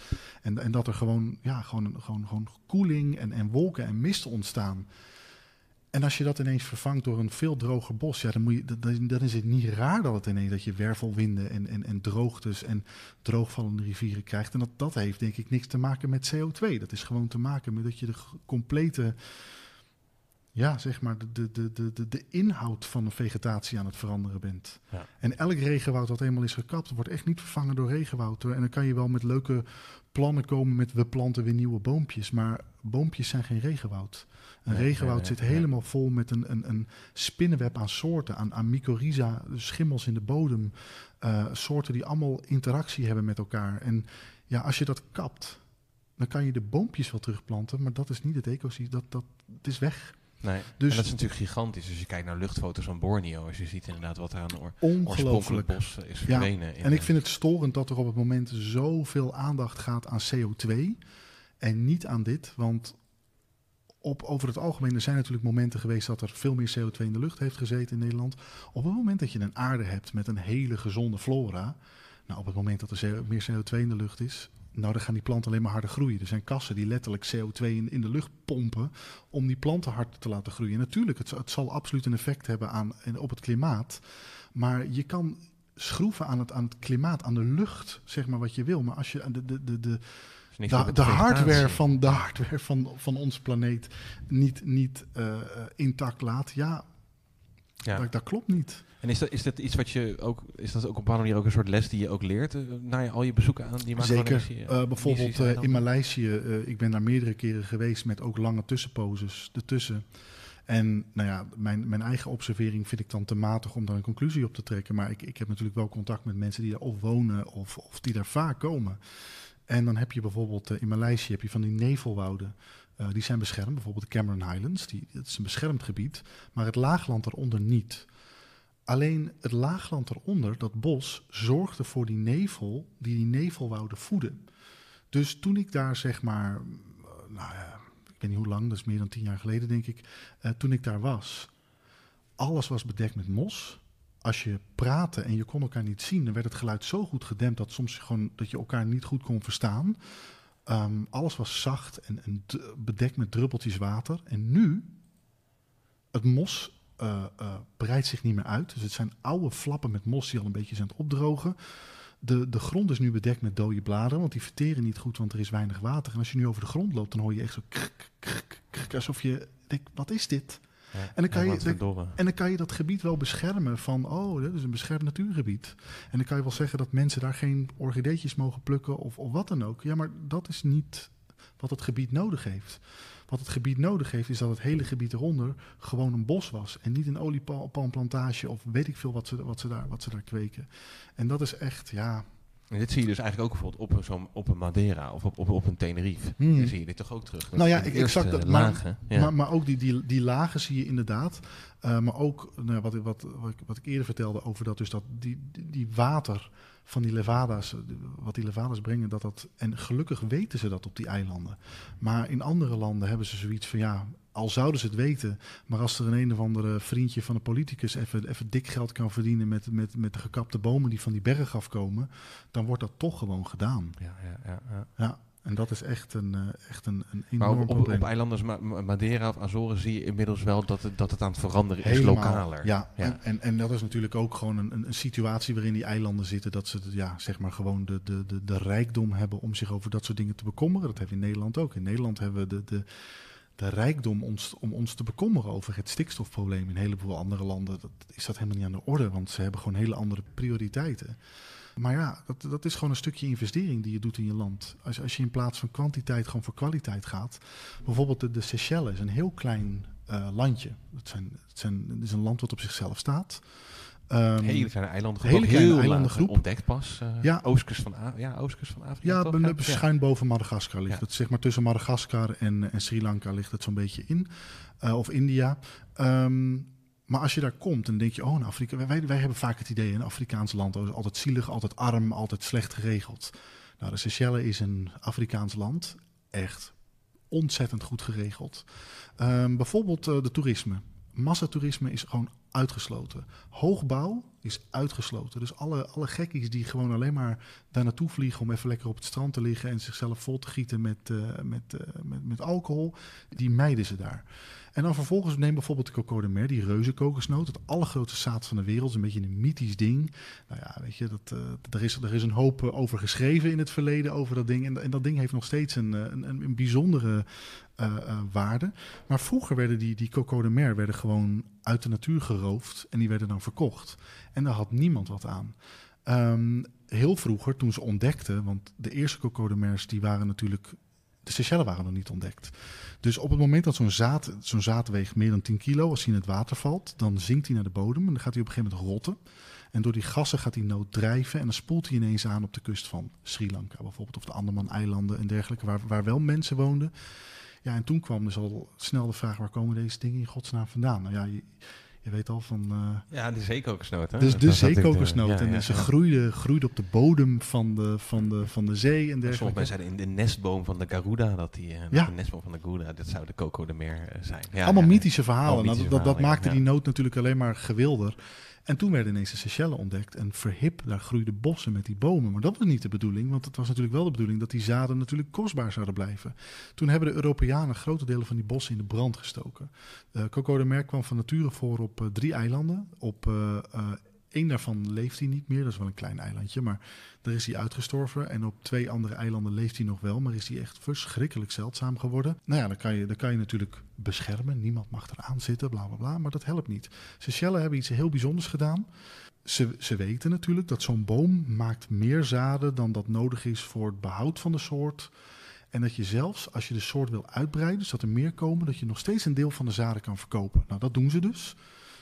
Speaker 3: En, en dat er gewoon, ja, gewoon, gewoon, gewoon koeling en, en wolken en mist ontstaan. En als je dat ineens vervangt door een veel droger bos, ja, dan, moet je, dan, dan is het niet raar dat het ineens dat je wervelwinden en, en, en droogtes en droogvallende rivieren krijgt. En dat, dat heeft denk ik niks te maken met CO2. Dat is gewoon te maken met dat je de complete, ja, zeg maar, de, de, de, de, de, inhoud van de vegetatie aan het veranderen bent.
Speaker 2: Ja.
Speaker 3: En elk regenwoud dat eenmaal is gekapt, wordt echt niet vervangen door regenwoud. En dan kan je wel met leuke plannen komen met we planten weer nieuwe boompjes. Maar boompjes zijn geen regenwoud. Een regenwoud zit helemaal vol met een, een, een spinnenweb aan soorten, aan, aan mycorrhiza, schimmels in de bodem. eh, soorten die allemaal interactie hebben met elkaar. En ja, als je dat kapt, dan kan je de boompjes wel terugplanten, maar dat is niet het ecosysteem. Dat, dat, het is weg.
Speaker 2: Nee.
Speaker 3: Dus-
Speaker 2: en dat is natuurlijk gigantisch. Als je kijkt naar luchtfoto's van Borneo, als je ziet inderdaad wat er aan oor oorspronkelijk
Speaker 3: Ongelooflijk.
Speaker 2: bos is verdwenen.
Speaker 3: En ik vind het storend dat er op het moment zoveel aandacht gaat aan CO2 en niet aan dit. Want op, over het algemeen, er zijn natuurlijk momenten geweest dat er veel meer CO2 in de lucht heeft gezeten in Nederland. Op het moment dat je een aarde hebt met een hele gezonde flora, nou op het moment dat er meer CO2 in de lucht is, nou dan gaan die planten alleen maar harder groeien. Er zijn kassen die letterlijk CO2 in, in de lucht pompen om die planten hard te laten groeien. En natuurlijk, het, het zal absoluut een effect hebben aan, op het klimaat. Maar je kan schroeven aan het, aan het klimaat, aan de lucht, zeg maar wat je wil. Maar als je de, de, de, de, de, hardware, van, de hardware van, van onze planeet niet, niet eh, intact laat, ja,
Speaker 2: Ja.
Speaker 3: dat, dat klopt niet.
Speaker 2: En is dat, is dat iets wat je ook, is dat ook op een bepaalde manier ook een soort les die je ook leert eh, na je, al je bezoeken aan die
Speaker 3: Zeker. Eh, bijvoorbeeld in? Maleisië, ik ben daar meerdere keren geweest met ook lange tussenposes ertussen. En nou ja, mijn, mijn eigen observering vind ik dan te matig om daar een conclusie op te trekken. Maar ik, ik heb natuurlijk wel contact met mensen die daar of wonen of, of die daar vaak komen. En dan heb je bijvoorbeeld eh, in Maleisië heb je van die nevelwouden. Eh, die zijn beschermd, bijvoorbeeld de Cameron Highlands. Die, dat is een beschermd gebied, maar het laagland eronder niet. Alleen het laagland eronder, dat bos, zorgde voor die nevel die die nevelwouden voeden. Dus toen ik daar zeg maar, eh, nou ja, ik weet niet hoe lang, dat is meer dan tien jaar geleden denk ik, toen ik daar was, alles was bedekt met mos. Als je praatte en je kon elkaar niet zien, dan werd het geluid zo goed gedempt dat soms gewoon dat je elkaar niet goed kon verstaan. Ehm, alles was zacht en, en bedekt met druppeltjes water. En nu, het mos eh, eh, breidt zich niet meer uit. Dus het zijn oude flappen met mos die al een beetje zijn opdrogen. De, de grond is nu bedekt met dode bladeren, want die verteren niet goed, want er is weinig water. En als je nu over de grond loopt, dan hoor je echt zo krk, krk, krk, alsof je denkt, wat is dit?
Speaker 2: Ja,
Speaker 3: en dan kan
Speaker 2: ja,
Speaker 3: je-. En dan kan je dat gebied wel beschermen van, oh, dit is een beschermd natuurgebied. En dan kan je wel zeggen dat mensen daar geen orchideetjes mogen plukken of, of wat dan ook. Ja, maar dat is niet wat het gebied nodig heeft. Wat het gebied nodig heeft, is dat het hele gebied eronder gewoon een bos was. En niet een oliepalmplantage of weet ik veel wat ze, wat ze, daar, wat ze daar kweken. En dat is echt, ja...
Speaker 2: En dit zie je dus eigenlijk ook bijvoorbeeld op zo'n- op een Madeira of op, op, op een Tenerife.
Speaker 3: Hmm.
Speaker 2: Dan zie je dit toch ook terug.
Speaker 3: Nou ja, ik- exact dat- maar-
Speaker 2: lagen. Ja.
Speaker 3: Maar, maar ook die, die, die lagen zie je inderdaad. Eh, maar ook nou, wat, ik- wat, wat, ik, wat ik eerder vertelde over dat, dus dat die, die, water van die levada's, wat die levada's brengen, dat dat. En gelukkig weten ze dat op die eilanden. Maar in andere landen hebben ze zoiets van ja. Al zouden ze het weten, maar als er een een of andere vriendje van een politicus even, even dik geld kan verdienen met, met, met de gekapte bomen die van die berg afkomen, dan wordt dat toch gewoon gedaan.
Speaker 2: ja, ja, ja, ja.
Speaker 3: Ja, en dat is echt een, eh, echt een, een
Speaker 2: Maar
Speaker 3: enorm
Speaker 2: op, op,
Speaker 3: probleem.
Speaker 2: op eilanden als Ma- Ma- Madeira of Azoren zie je inmiddels wel dat het, dat het aan het veranderen is,
Speaker 3: Helemaal,
Speaker 2: lokaler.
Speaker 3: Ja,
Speaker 2: Ja.
Speaker 3: En, en, en dat is natuurlijk ook gewoon een, een, een situatie waarin die eilanden zitten. Dat ze ja, zeg maar gewoon de, de, de, de rijkdom hebben om zich over dat soort dingen te bekommeren. Dat hebben we in Nederland ook. In Nederland hebben we de, de, de rijkdom ons, om ons te bekommeren over het stikstofprobleem. In een heleboel andere landen dat, is dat helemaal niet aan de orde, want ze hebben gewoon hele andere prioriteiten. Maar ja, dat, dat is gewoon een stukje investering die je doet in je land. Als, als je in plaats van kwantiteit gewoon voor kwaliteit gaat. Bijvoorbeeld de, Seychelles, een heel klein eh, landje. Het, zijn, het, zijn, het is een land wat op zichzelf staat. Ehm,
Speaker 2: Hele kleine eilanden,
Speaker 3: hele kleine
Speaker 2: heel
Speaker 3: eilandengroep.
Speaker 2: ontdekt pas. eh,
Speaker 3: Ja.
Speaker 2: Oostkust van, A- ja, oostkust van Afrika.
Speaker 3: Ja,
Speaker 2: toch?
Speaker 3: schuin boven Madagaskar ligt
Speaker 2: Ja.
Speaker 3: het. Zeg maar tussen Madagaskar en, en Sri Lanka ligt het zo'n beetje in. Eh, of India. Ehm, maar als je daar komt, dan denk je, oh, in Afrika. Wij, wij hebben vaak het idee, een Afrikaans land is altijd zielig, altijd arm, altijd slecht geregeld. Nou, de Seychelles is een Afrikaans land. Echt ontzettend goed geregeld. Ehm, bijvoorbeeld eh, de toerisme. Massatoerisme is gewoon uitgesloten. Hoogbouw is uitgesloten. Dus alle, alle gekkies die gewoon alleen maar daar naartoe vliegen om even lekker op het strand te liggen en zichzelf vol te gieten met, eh, met, eh, met, met alcohol, die mijden ze daar. En dan vervolgens neem bijvoorbeeld de Coco de Mer, die reuze kokosnoot, het allergrootste zaad van de wereld, een beetje een mythisch ding. Nou ja, weet je, dat, eh, er, is, er is een hoop eh, over geschreven in het verleden over dat ding. En, dat ding heeft nog steeds een, eh, een, een, bijzondere waarde. Maar vroeger werden die, die Coco werden gewoon uit de natuur geroofd en die werden dan verkocht. En daar had niemand wat aan. Ehm, heel vroeger, toen ze ontdekten, want de eerste Coco de Mers die waren natuurlijk, De Seychellen waren nog niet ontdekt. Dus op het moment dat zo'n zaad, zo'n zaad weegt meer dan 10 kilo, als hij in het water valt, dan zinkt hij naar de bodem en dan gaat hij op een gegeven moment rotten. En door die gassen gaat die nood drijven en dan spoelt hij ineens aan op de kust van Sri Lanka bijvoorbeeld, of de Andaman-eilanden en dergelijke, waar, waar wel mensen woonden. Ja, en toen kwam dus al snel de vraag, waar komen deze dingen in godsnaam vandaan? Nou ja, je, je weet al van... Uh,
Speaker 2: ja, de zeekokersnoot. Hè?
Speaker 3: Dus de zeekokersnoot. en ja, ze groeide, groeide op de bodem van de, van de, van de zee en dergelijke.
Speaker 2: Sommige mensen zeiden in de nestboom van de Garuda, dat die, uh, ja. de nestboom van de Garuda, dat zou de Coco de Meer zijn.
Speaker 3: Allemaal mythische verhalen. Nou, dat, dat, maakte die noot natuurlijk alleen maar gewilder. En toen werden ineens de Seychellen ontdekt en verhip, daar groeiden bossen met die bomen. Maar dat was niet de bedoeling, want het was natuurlijk wel de bedoeling dat die zaden natuurlijk kostbaar zouden blijven. Toen hebben de Europeanen grote delen van die bossen in de brand gestoken. Uh, Coco de Mer kwam van nature voor op uh, drie eilanden, op uh, Eén daarvan leeft hij niet meer, dat is wel een klein eilandje, maar daar is hij uitgestorven. En op twee andere eilanden leeft hij nog wel, maar is hij echt verschrikkelijk zeldzaam geworden. Nou ja, dan kan je, dan kan je natuurlijk beschermen. Niemand mag eraan zitten, bla bla bla, maar dat helpt niet. Seychellen hebben iets heel bijzonders gedaan. Ze, ze weten natuurlijk dat zo'n boom maakt meer zaden dan dat nodig is voor het behoud van de soort. En dat je zelfs, als je de soort wil uitbreiden, dus dat er meer komen, dat je nog steeds een deel van de zaden kan verkopen. Nou, dat doen ze dus.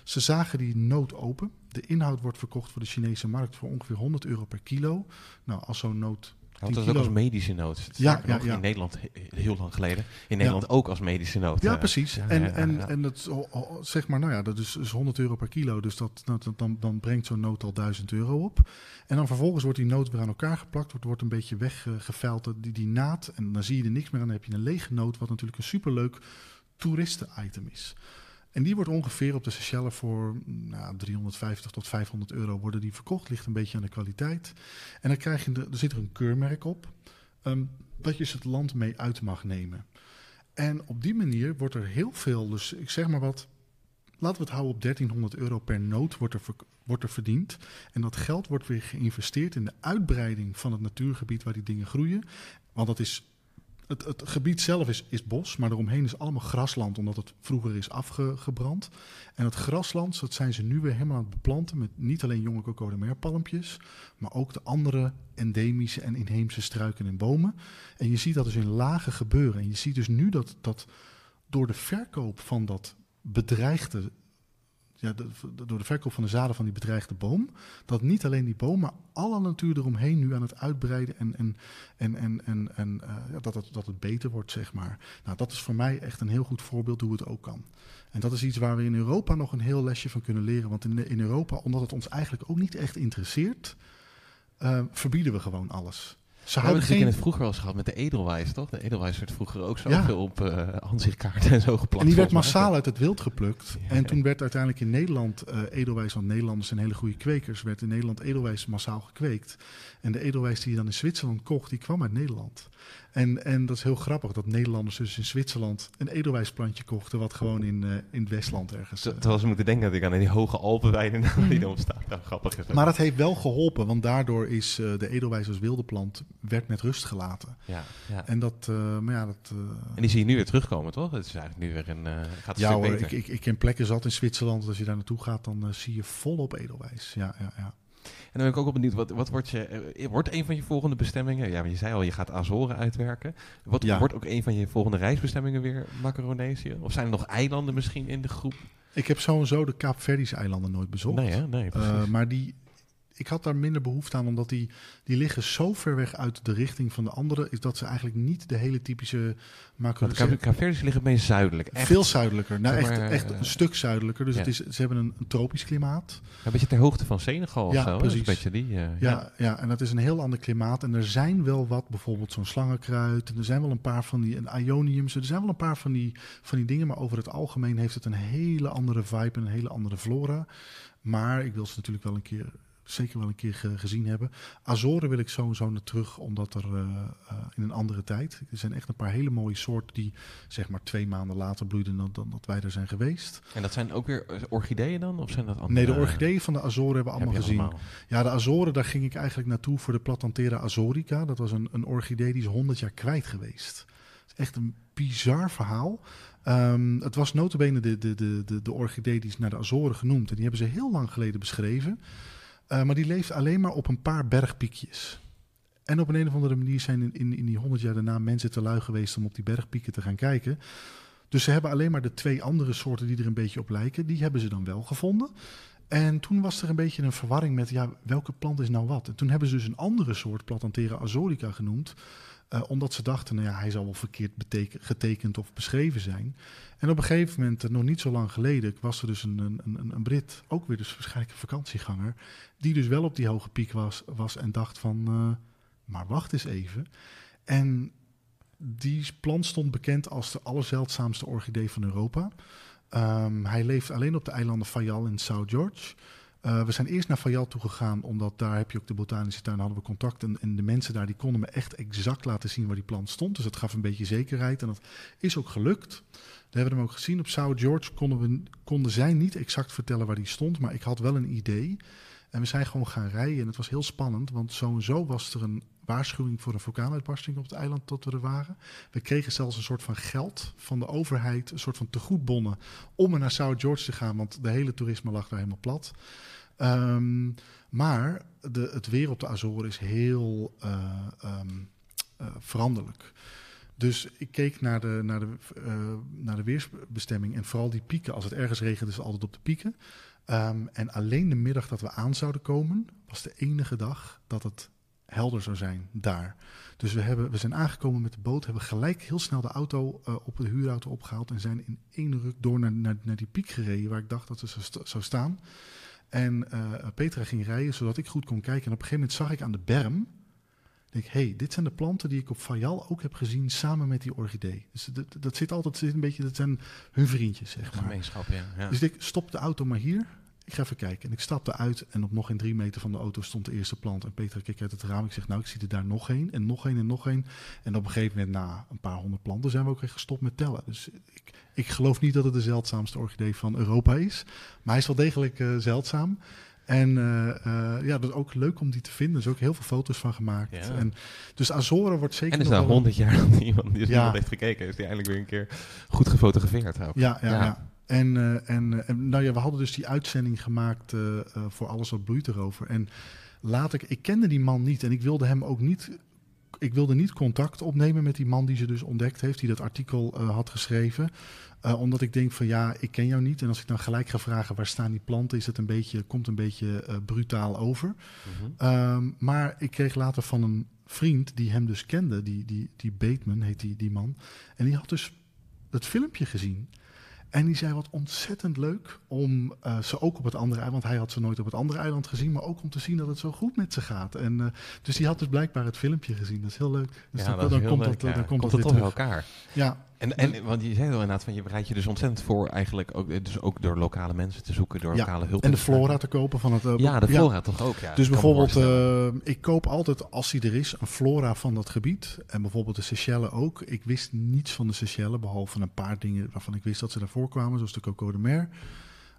Speaker 3: Ze zagen die noot open. De inhoud wordt verkocht voor de Chinese markt voor ongeveer 100 euro per kilo. Nou, als zo'n noot.
Speaker 2: Want dat is ook als medische noot.
Speaker 3: Ja, ja, ja,
Speaker 2: In Nederland heel lang geleden. In Nederland ook als medische noot.
Speaker 3: Ja, precies. en en, en dat, zeg maar, nou ja, dat is, 100 euro per kilo. Dus dat, dan, dan brengt zo'n noot al 1000 euro op. En dan vervolgens wordt die noot weer aan elkaar geplakt. Wordt, wordt een beetje weggeveild, die, die naad. En dan zie je er niks meer aan. Dan heb je een lege noot, wat natuurlijk een superleuk toeristen-item is. En die wordt ongeveer op de Seychelles voor nou, 350 tot 500 euro worden die verkocht. Ligt een beetje aan de kwaliteit. En dan krijg je, de, er zit er een keurmerk op, um, dat je het land mee uit mag nemen. En op die manier wordt er heel veel, dus ik zeg maar wat, laten we het houden op 1300 euro per noot wordt er, wordt er verdiend. En dat geld wordt weer geïnvesteerd in de uitbreiding van het natuurgebied waar die dingen groeien. Want dat is het, het, gebied zelf is, is bos, maar eromheen is allemaal grasland, omdat het vroeger is afgebrand. En het grasland, dat zijn ze nu weer helemaal aan het beplanten met niet alleen jonge coco de merpalmpjes, maar ook de andere endemische en inheemse struiken en bomen. En je ziet dat dus in lagen gebeuren. En je ziet dus nu dat, dat door de verkoop van dat bedreigde ja, door de verkoop van de zaden van die bedreigde boom, dat niet alleen die boom, maar alle natuur eromheen nu aan het uitbreiden en, en, en, en, en, en ja, dat, het, dat het beter wordt, zeg maar. Nou, dat is voor mij echt een heel goed voorbeeld hoe het ook kan. En dat is iets waar we in Europa nog een heel lesje van kunnen leren. Want in, in Europa, omdat het ons eigenlijk ook niet echt interesseert, uh, verbieden we gewoon alles.
Speaker 2: Ze hebben het geen... in het vroeger wel eens gehad met de Edelwijs, toch? De Edelwijs werd vroeger ook zoveel ja. op uh, aanzichtkaarten en zo geplakt.
Speaker 3: En die werd massaal uit het wild geplukt. en toen werd uiteindelijk in Nederland uh, Edelwijs, want Nederlanders zijn hele goede kwekers, werd in Nederland Edelwijs massaal gekweekt. En de Edelwijs die je dan in Zwitserland kocht, die kwam uit Nederland. En, en dat is heel grappig dat Nederlanders dus in Zwitserland een edelwijsplantje kochten, wat gewoon in, uh, in het Westland ergens.
Speaker 2: Uh, Terwijl ze moeten denken dat ik aan die hoge Alpenweiden die dan staat. Nou, grappig is
Speaker 3: Maar dat heeft wel geholpen, want daardoor is uh, de edelwijs als wilde plant werd met rust gelaten.
Speaker 2: Ja, ja.
Speaker 3: En dat, maar ja, dat.
Speaker 2: en die zie je nu weer terugkomen, toch? Het is eigenlijk nu weer een. gaat
Speaker 3: ja,
Speaker 2: hoor,
Speaker 3: ik, ik, ik ken plekken zat in Zwitserland. Als je daar naartoe gaat, dan zie je volop edelwijs. Ja, ja, ja.
Speaker 2: En dan ben ik ook wel benieuwd, wat, wat wordt, je, eh, wordt een van je volgende bestemmingen? Ja, je zei al, je gaat Azoren uitwerken. Wat ja. wordt ook een van je volgende reisbestemmingen weer Macaronesië? Of zijn er nog eilanden misschien in de groep?
Speaker 3: Ik heb sowieso de Kaapverdische eilanden nooit bezocht.
Speaker 2: Nee, hè? nee
Speaker 3: uh, maar die, ik had daar minder behoefte aan, omdat die, die liggen zo ver weg uit de richting van de andere, is dat ze eigenlijk niet de hele typische
Speaker 2: Macaronesia... Caverdes liggen meest zuidelijk.
Speaker 3: Echt. Veel zuidelijker. Nou, echt, echt een stuk zuidelijker. Dus het is, ze hebben een, een tropisch klimaat.
Speaker 2: een beetje ter hoogte van Senegal of
Speaker 3: ja,
Speaker 2: zo.
Speaker 3: Precies.
Speaker 2: Een beetje die, uh,
Speaker 3: ja, ja, ja. en dat is een heel ander klimaat. En er zijn wel wat, bijvoorbeeld zo'n slangenkruid. En er zijn wel een paar van die een ioniums. Er zijn wel een paar van die, van die dingen. Maar over het algemeen heeft het een hele andere vibe en een hele andere flora. Maar ik wil ze natuurlijk wel een keer zeker wel een keer gezien hebben. Azoren wil ik sowieso naar terug, omdat er uh, uh, in een andere tijd. Er zijn echt een paar hele mooie soorten die zeg maar twee maanden later bloeiden dan, dan dat wij er zijn geweest.
Speaker 2: En dat zijn ook weer orchideeën dan? Of zijn dat andere?
Speaker 3: Nee, de orchideeën van de Azoren hebben we allemaal Heb gezien. Allemaal? Ja, de Azoren, daar ging ik eigenlijk naartoe voor de Platanthera azorica. Dat was een, een orchidee die is 100 jaar kwijt geweest. Is echt een bizar verhaal. Um, het was notabene de, de, de, de, de orchidee die is naar de Azoren genoemd. En die hebben ze heel lang geleden beschreven. Uh, maar die leeft alleen maar op een paar bergpiekjes. En op een, een of andere manier zijn in, in, in die honderd jaar daarna mensen te lui geweest om op die bergpieken te gaan kijken. Dus ze hebben alleen maar de twee andere soorten die er een beetje op lijken, die hebben ze dan wel gevonden. En toen was er een beetje een verwarring met, ja, welke plant is nou wat? En toen hebben ze dus een andere soort Platanthera azorica genoemd. Uh, omdat ze dachten, nou ja, hij zal wel verkeerd getekend of beschreven zijn. En op een gegeven moment, uh, nog niet zo lang geleden, was er dus een, een, een, een, Brit, ook weer dus waarschijnlijk een vakantieganger, die dus wel op die hoge piek was, was en dacht van, uh, maar wacht eens even. En die plant stond bekend als de allerzeldzaamste orchidee van Europa. Um, hij leeft alleen op de eilanden Fayal en South George. Uh, we zijn eerst naar Fayal toegegaan, omdat daar heb je ook de botanische tuin, hadden we contact. En, en, de mensen daar die konden me echt exact laten zien waar die plant stond. Dus dat gaf een beetje zekerheid en dat is ook gelukt. We hebben hem ook gezien. Op South George konden, we, konden zij niet exact vertellen waar die stond, maar ik had wel een idee. En we zijn gewoon gaan rijden en het was heel spannend, want zo en zo was er een waarschuwing voor een vulkaanuitbarsting op het eiland tot we er waren. We kregen zelfs een soort van geld van de overheid, een soort van tegoedbonnen om er naar South George te gaan, want de hele toerisme lag daar helemaal plat. Um, maar de, het weer op de Azoren is heel uh, um, uh, veranderlijk. Dus ik keek naar de, naar, de, uh, naar de weersbestemming en vooral die pieken. Als het ergens regent, is het altijd op de pieken. Um, en alleen de middag dat we aan zouden komen, was de enige dag dat het helder zou zijn daar. Dus we, hebben, we zijn aangekomen met de boot, hebben gelijk heel snel de auto uh, op de huurauto opgehaald en zijn in één ruk door naar, naar, naar die piek gereden waar ik dacht dat ze zou, zou staan. En uh, Petra ging rijden zodat ik goed kon kijken. En op een gegeven moment zag ik aan de berm, denk ik, hey, dit zijn de planten die ik op Fayal ook heb gezien samen met die orchidee. Dus dat, dat zit altijd zit een beetje, dat zijn hun vriendjes, zeg maar.
Speaker 2: Gemeenschap, ja. ja.
Speaker 3: Dus ik stop de auto maar hier ik ga even kijken. En ik stapte uit en op nog geen drie meter van de auto stond de eerste plant. En Peter keek uit het raam. Ik zeg, nou, ik zie er daar nog één en nog één en nog één. En op een gegeven moment, na een paar honderd planten, zijn we ook echt gestopt met tellen. Dus ik, ik geloof niet dat het de zeldzaamste orchidee van Europa is. Maar hij is wel degelijk uh, zeldzaam. En uh, uh, ja, dat is ook leuk om die te vinden. Er is ook heel veel foto's van gemaakt. Ja. En, dus Azoren wordt zeker.
Speaker 2: En is nou honderd jaar dat iemand die ja. heeft gekeken, is die eindelijk weer een keer goed gefotografeerd.
Speaker 3: Ja, ja, ja. En, uh, en, en, nou ja, we hadden dus die uitzending gemaakt uh, uh, voor alles wat bloeit erover. En laat ik, ik kende die man niet en ik wilde hem ook niet, ik wilde niet contact opnemen met die man die ze dus ontdekt heeft, die dat artikel had geschreven. omdat ik denk van ja, ik ken jou niet. En als ik dan gelijk ga vragen waar staan die planten, is het een beetje, komt een beetje brutaal over. -hmm. um, maar ik kreeg later van een vriend die hem dus kende, die, die, die Bateman heet die, die man. En die had dus het filmpje gezien. En die zei wat ontzettend leuk om uh, ze ook op het andere eiland, want hij had ze nooit op het andere eiland gezien, maar ook om te zien dat het zo goed met ze gaat. En uh, dus die had dus blijkbaar het filmpje gezien. Dat is heel leuk. Dus
Speaker 2: ja,
Speaker 3: dan,
Speaker 2: dat
Speaker 3: dan,
Speaker 2: is
Speaker 3: komt
Speaker 2: leuk,
Speaker 3: dat,
Speaker 2: ja.
Speaker 3: dan komt,
Speaker 2: komt
Speaker 3: dat weer terug.
Speaker 2: elkaar.
Speaker 3: Ja.
Speaker 2: En, en want je zei al inderdaad van je bereidt je dus ontzettend voor eigenlijk ook, dus ook door lokale mensen te zoeken, door
Speaker 3: Ja,
Speaker 2: lokale hulp.
Speaker 3: En de flora te kopen van het. uh,
Speaker 2: Ja, de flora toch ook. Ja,
Speaker 3: Dus bijvoorbeeld, eh, ik koop altijd, als die er is, een flora van dat gebied. En bijvoorbeeld de Seychelles ook. Ik wist niets van de Seychelles, behalve een paar dingen waarvan ik wist dat ze daarvoor kwamen, zoals de Coco de Mer.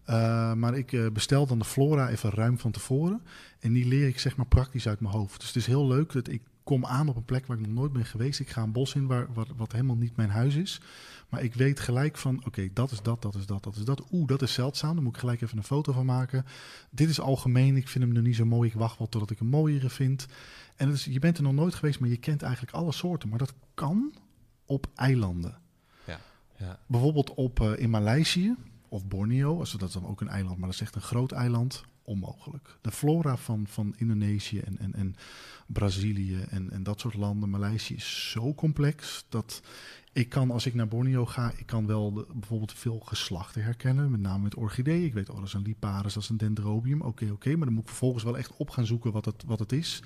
Speaker 3: Uh, maar ik bestel dan de flora even ruim van tevoren. En die leer ik zeg maar praktisch uit mijn hoofd. Dus het is heel leuk dat ik kom aan op een plek waar ik nog nooit ben geweest. Ik ga een bos in waar, wat, wat helemaal niet mijn huis is. Maar ik weet gelijk van, oké, okay, dat is dat, dat is dat, dat is dat. Oeh, dat is zeldzaam, daar moet ik gelijk even een foto van maken. Dit is algemeen, ik vind hem nog niet zo mooi. Ik wacht wel totdat ik een mooiere vind. En het is, je bent er nog nooit geweest, maar je kent eigenlijk alle soorten. Maar dat kan op eilanden.
Speaker 2: Ja, ja.
Speaker 3: Bijvoorbeeld op, uh, in Maleisië of Borneo, als dat is dan ook een eiland, maar dat is echt een groot eiland, onmogelijk. De flora van, van Indonesië en, en, en Brazilië en, en dat soort landen, Maleisië is zo complex dat ik kan, als ik naar Borneo ga, ik kan wel de, bijvoorbeeld veel geslachten herkennen, met name met orchideeën. Ik weet, oh, dat is een liparis, dat is een dendrobium, oké, okay, oké, okay, maar dan moet ik vervolgens wel echt op gaan zoeken wat het, wat het is.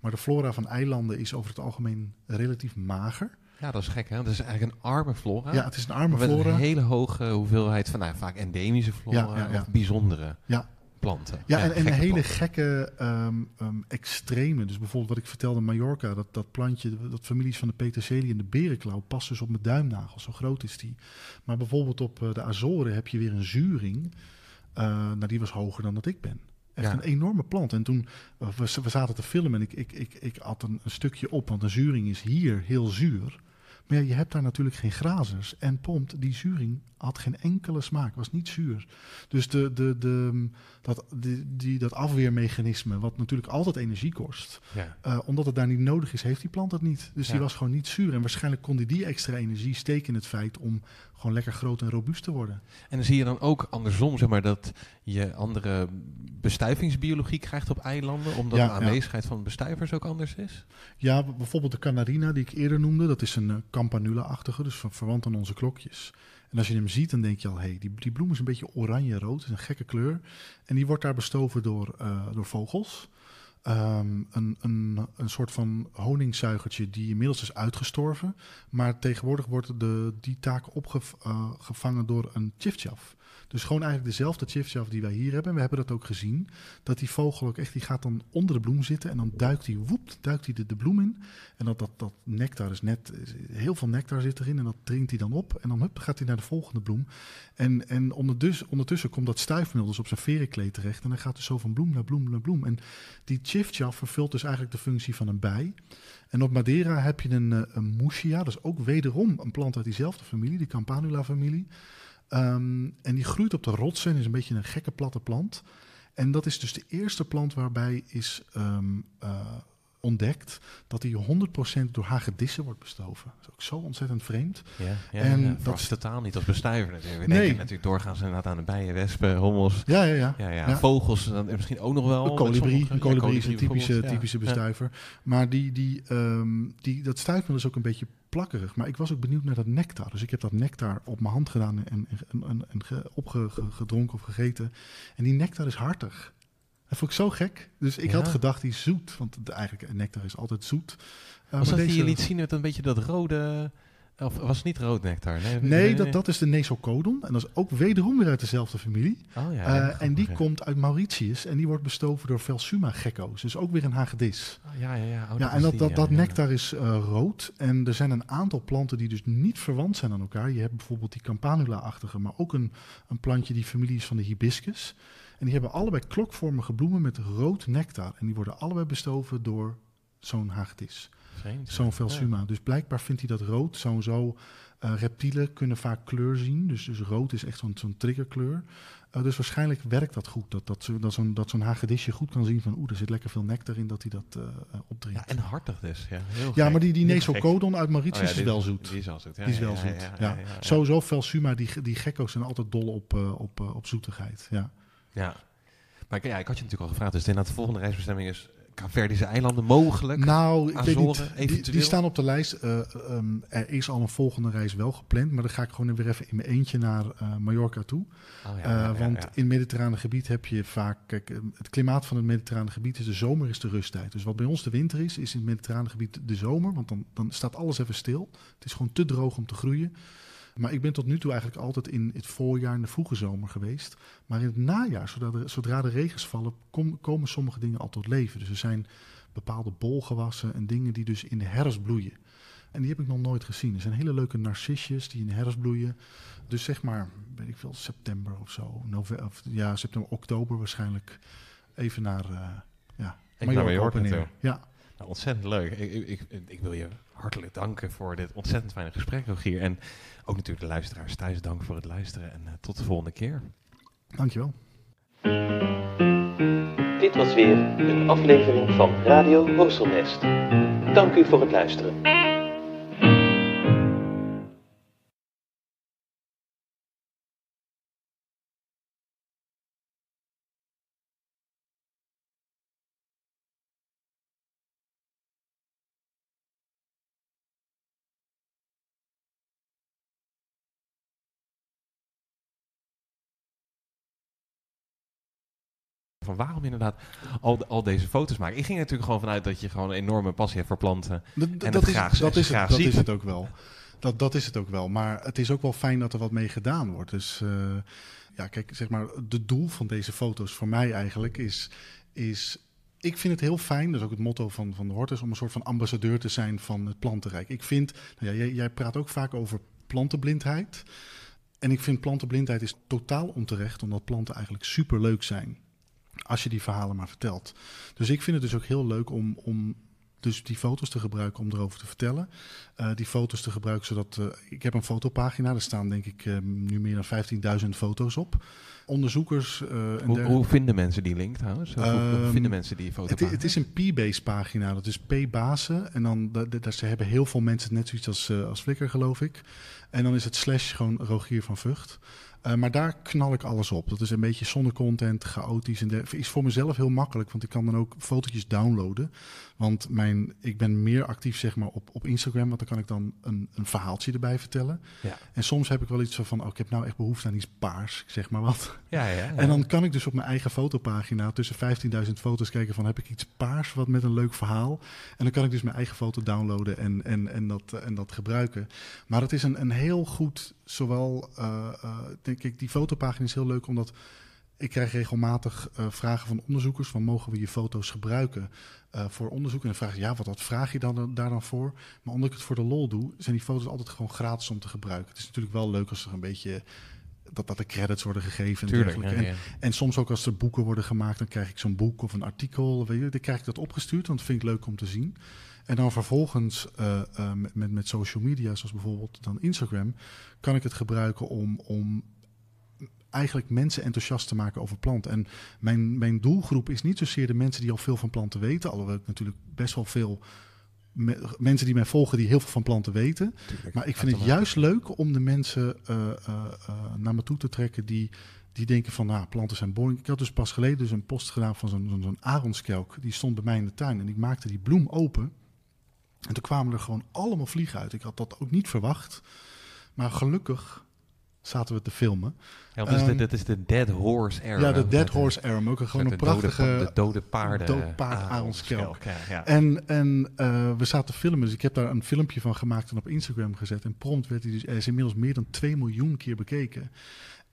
Speaker 3: Maar de flora van eilanden is over het algemeen relatief mager.
Speaker 2: Ja, dat is gek, hè? Dat is eigenlijk een arme flora.
Speaker 3: Ja, het is een arme
Speaker 2: met
Speaker 3: flora.
Speaker 2: een hele hoge hoeveelheid van nou, vaak endemische flora
Speaker 3: Ja, ja, ja.
Speaker 2: of bijzondere
Speaker 3: Ja.
Speaker 2: Planten.
Speaker 3: Ja, en, en
Speaker 2: gekke
Speaker 3: hele
Speaker 2: planten.
Speaker 3: gekke um, um, extreme. Dus bijvoorbeeld wat ik vertelde in Mallorca, dat, dat plantje, dat families van de peterselie en de berenklauw past dus op mijn duimnagel. Zo groot is die. Maar bijvoorbeeld op uh, de Azoren heb je weer een zuring. Uh, nou, die was hoger dan dat ik ben. Echt
Speaker 2: Ja.
Speaker 3: een enorme plant. En toen uh, we, we zaten te filmen en ik, ik, ik, ik at een, een stukje op, want een zuring is hier heel zuur. Maar ja, je hebt daar natuurlijk geen grazers. En pompt, die zuring had geen enkele smaak, was niet zuur. Dus de, de, de, dat, die, die, dat afweermechanisme, wat natuurlijk altijd energie kost,
Speaker 2: Ja.
Speaker 3: eh, omdat het daar niet nodig is, heeft die plant dat niet. Dus die was gewoon niet zuur. En waarschijnlijk kon die die extra energie steken in het feit om gewoon lekker groot en robuust te worden.
Speaker 2: En dan zie je dan ook andersom, zeg maar, dat je andere bestuivingsbiologie krijgt op eilanden, omdat
Speaker 3: Ja,
Speaker 2: de
Speaker 3: ja.
Speaker 2: aanwezigheid van bestuivers ook anders is?
Speaker 3: Ja, bijvoorbeeld de Canarina die ik eerder noemde, dat is een eh, campanula-achtige, dus ver- verwant aan onze klokjes. En als je hem ziet, dan denk je al, hé, hey, die, die bloem is een beetje oranje-rood, is een gekke kleur. En die wordt daar bestoven door, eh, door vogels. Ehm, een, een, een soort van honingzuigertje die inmiddels is uitgestorven. Maar tegenwoordig wordt de, die taak opgevangen door een chifchaf. Dus gewoon eigenlijk dezelfde chifchaf die wij hier hebben. En we hebben dat ook gezien. Dat die vogel ook echt, die gaat dan onder de bloem zitten. En dan duikt hij, woep, duikt hij de, de bloem in. En dat, dat, dat nectar is net, heel veel nectar zit erin. En dat drinkt hij dan op. En dan gaat hij naar de volgende bloem. En, en ondertussen, ondertussen komt dat stuifmeel dus op zijn verenkleed terecht. En dan gaat het zo van bloem naar bloem naar bloem. En die chifchaf vervult dus eigenlijk de functie van een bij. En op Madeira heb je een, eh, een moesia. Dat is ook wederom een plant uit diezelfde familie, die Campanula-familie. Ehm, en die groeit op de rotsen en is een beetje een gekke platte plant. En dat is dus de eerste plant waarbij is ehm, eh, ontdekt dat die 100% door hagedissen wordt bestoven. Dat is ook zo ontzettend vreemd.
Speaker 2: Ja, ja,
Speaker 3: En
Speaker 2: ja,
Speaker 3: dat-
Speaker 2: is totaal niet als bestuiver natuurlijk. We
Speaker 3: Nee.
Speaker 2: denken natuurlijk doorgaans inderdaad aan de bijen, wespen, hommels.
Speaker 3: Ja, ja, ja.
Speaker 2: Ja, vogels dan misschien ook nog wel.
Speaker 3: Een kolibrie, een kolibrie is een typische, typische bestuiver. Maar die, die, ehm, die, dat stuifmeel is ook een beetje plakkerig. Maar ik was ook benieuwd naar dat nectar. Dus ik heb dat nectar op mijn hand gedaan en, en, en, en ge- opgedronken of gegeten. En die nectar is hartig. Dat vond ik zo gek. Dus ik
Speaker 2: Ja.
Speaker 3: had gedacht, die is zoet. Want de, eigenlijk, nectar is altijd zoet. Uh,
Speaker 2: Was
Speaker 3: maar
Speaker 2: dat
Speaker 3: deze-
Speaker 2: je liet zien met een beetje dat rode... Of was het niet rood nectar? Nee,
Speaker 3: Nee, dat, dat is de Nesocodon. En dat is ook wederom weer uit dezelfde familie.
Speaker 2: Oh, ja,
Speaker 3: Eh, en die komt uit Mauritius. En die wordt bestoven door Velsuma-gekko's. Dus ook weer een hagedis.
Speaker 2: ja. Ja, ja, ja. Oh,
Speaker 3: ja, en dat,
Speaker 2: die,
Speaker 3: dat,
Speaker 2: ja,
Speaker 3: dat nectar is eh, rood. En er zijn een aantal planten die dus niet verwant zijn aan elkaar. Je hebt bijvoorbeeld die Campanula-achtige, maar ook een, een plantje die familie is van de hibiscus. En die hebben allebei klokvormige bloemen met rood nectar. En die worden allebei bestoven door zo'n hagedis, Zo'n
Speaker 2: ja.
Speaker 3: Velsuma. Dus blijkbaar vindt hij dat rood. Sowieso, eh reptielen kunnen vaak kleur zien. Dus, dus rood is echt zo'n zo'n triggerkleur. Eh, dus waarschijnlijk werkt dat goed. Dat, dat, zo- dat zo'n dat zo'n hagedisje goed kan zien van... oeh, er zit lekker veel nectar in dat hij dat eh, opdrinkt.
Speaker 2: Ja, en hartig dus. Ja, heel
Speaker 3: Ja, maar die, die. Nesocodon uit Mauritius
Speaker 2: Oh ja,
Speaker 3: is wel zoet.
Speaker 2: Die is wel zoet. Ja,
Speaker 3: die is wel zoet.
Speaker 2: ja.
Speaker 3: Sowieso Velsuma, die, die gekko's zijn altijd dol op, op, op zoetigheid. Ja.
Speaker 2: Ja. Maar ik- ja, ik had je natuurlijk al gevraagd. Dus inderdaad, de volgende reisbestemming is Kaapverdische eilanden mogelijk.
Speaker 3: Nou, ik weet niet. Die,
Speaker 2: eventueel?
Speaker 3: die staan op de lijst. Eh, ehm, er is al een volgende reis wel gepland. Maar dan ga ik gewoon weer even in mijn eentje naar eh, Mallorca toe.
Speaker 2: Oh, ja,
Speaker 3: Eh,
Speaker 2: ja, ja,
Speaker 3: want in het mediterrane gebied heb je vaak... Kijk, het klimaat van het mediterrane gebied is de zomer is de rusttijd. Dus wat bij ons de winter is, is in het mediterrane gebied de zomer. Want dan, dan staat alles even stil. Het is gewoon te droog om te groeien. Maar ik ben tot nu toe eigenlijk altijd in het voorjaar en de vroege zomer geweest. Maar in het najaar, zodra de, zodra de regens vallen, kom- komen sommige dingen al tot leven. Dus er zijn bepaalde bolgewassen en dingen die dus in de herfst bloeien. En die heb ik nog nooit gezien. Er zijn hele leuke narcisjes die in de herfst bloeien. Dus zeg maar, weet ik veel, september of zo. November, of, ja, september, oktober waarschijnlijk. Even naar, eh ja,
Speaker 2: naar Mallorca
Speaker 3: op en neer.
Speaker 2: toe.
Speaker 3: Ja,
Speaker 2: Nou, ontzettend leuk. Ik, ik, ik, ik wil je hartelijk danken voor dit ontzettend fijne gesprek, Rogier. En ook natuurlijk de luisteraars thuis dank voor het luisteren. En eh, tot de volgende keer.
Speaker 3: dankjewel.
Speaker 1: Dit was weer een aflevering van Radio Horselnest. Dank u voor het luisteren.
Speaker 2: Van waarom inderdaad al, al deze foto's maken. Ik ging er natuurlijk gewoon vanuit dat je gewoon een enorme passie hebt voor planten.
Speaker 3: Dat,
Speaker 2: En
Speaker 3: dat,
Speaker 2: het
Speaker 3: is,
Speaker 2: graag-
Speaker 3: dat, is,
Speaker 2: graag
Speaker 3: het, dat is het ook wel. Dat, dat is het ook wel. Maar het is ook wel fijn dat er wat mee gedaan wordt. Dus eh, ja, kijk, zeg maar, de doel van deze foto's voor mij eigenlijk is, is ik vind het heel fijn, dat is ook het motto van, van de Hortus, om een soort van ambassadeur te zijn van het plantenrijk. Ik vind, nou ja, jij, jij praat ook vaak over plantenblindheid. En ik vind plantenblindheid is totaal onterecht, omdat planten eigenlijk superleuk zijn. Als je die verhalen maar vertelt. Dus ik vind het dus ook heel leuk om, om Dus die foto's te gebruiken om erover te vertellen. Uh, die foto's te gebruiken zodat... Uh, ik heb een fotopagina, daar staan denk ik uh, nu meer dan 15.000 foto's op. Onderzoekers... en
Speaker 2: hoe, hoe, vinden mensen die link trouwens? Hoe, um, vinden mensen die fotopagina?
Speaker 3: Het, het is een P-base pagina, dat is P-basen. En dan de, ze hebben heel veel mensen net zoiets als, als Flickr geloof ik. En dan is het slash gewoon Rogier van Vught. Uh, maar daar knal ik alles op. Dat is een beetje zonnecontent, chaotisch. En is voor mezelf heel makkelijk, want ik kan dan ook fotootjes downloaden. Want mijn, ik ben meer actief zeg maar, op, op Instagram, want dan kan ik dan een, een verhaaltje erbij vertellen. Ja. En soms heb ik wel iets van, oh, ik heb nou echt behoefte aan iets paars, zeg maar wat.
Speaker 2: Ja, ja, ja.
Speaker 3: En dan kan ik dus op mijn eigen fotopagina tussen 15.000 foto's kijken van, heb ik iets paars wat met een leuk verhaal? En dan kan ik dus mijn eigen foto downloaden en, en, en, dat, en dat gebruiken. Maar het is een, een heel goed, zowel, uh, uh, ik, die fotopagina is heel leuk omdat ik krijg regelmatig uh, vragen van onderzoekers van mogen we je foto's gebruiken uh, voor onderzoek? En dan vraag je ja, wat, wat vraag je dan, daar dan voor? Maar omdat ik het voor de lol doe, zijn die foto's altijd gewoon gratis om te gebruiken. Het is natuurlijk wel leuk als er een beetje dat, dat de credits worden gegeven.
Speaker 2: Tuurlijk,
Speaker 3: en,
Speaker 2: ja,
Speaker 3: en,
Speaker 2: ja.
Speaker 3: en, soms ook als er boeken worden gemaakt, dan krijg ik zo'n boek of een artikel. Weet je, dan krijg ik dat opgestuurd, want dat vind ik leuk om te zien. En dan vervolgens uh, uh, met, met, met social media, zoals bijvoorbeeld dan Instagram, kan ik het gebruiken om, om eigenlijk mensen enthousiast te maken over planten. En mijn, mijn doelgroep is niet zozeer de mensen die al veel van planten weten, alhoewel ik natuurlijk best wel veel me, mensen die mij volgen die heel veel van planten weten.
Speaker 2: Tuurlijk,
Speaker 3: maar ik vind het juist leuk om de mensen uh, uh, uh, naar me toe te trekken die, die denken van, nou, planten zijn boring. Ik had dus pas geleden dus een post gedaan van zo'n zo'n zo'n aronskelk. Die stond bij mij in de tuin en ik maakte die bloem open. En toen kwamen er gewoon allemaal vliegen uit. Ik had dat ook niet verwacht. Maar gelukkig zaten we te filmen.
Speaker 2: Ja, dat, is de, dat is de Dead Horse Era.
Speaker 3: Ja, de Dead Horse Era. Ook een, gewoon een prachtige...
Speaker 2: Dode, de dode paarden.
Speaker 3: Dood paard Aronskelk.
Speaker 2: Ja, ja.
Speaker 3: En, en uh, we zaten te filmen, dus ik heb daar een filmpje van gemaakt en op Instagram gezet. En prompt werd hij dus, is inmiddels meer dan 2 miljoen keer bekeken.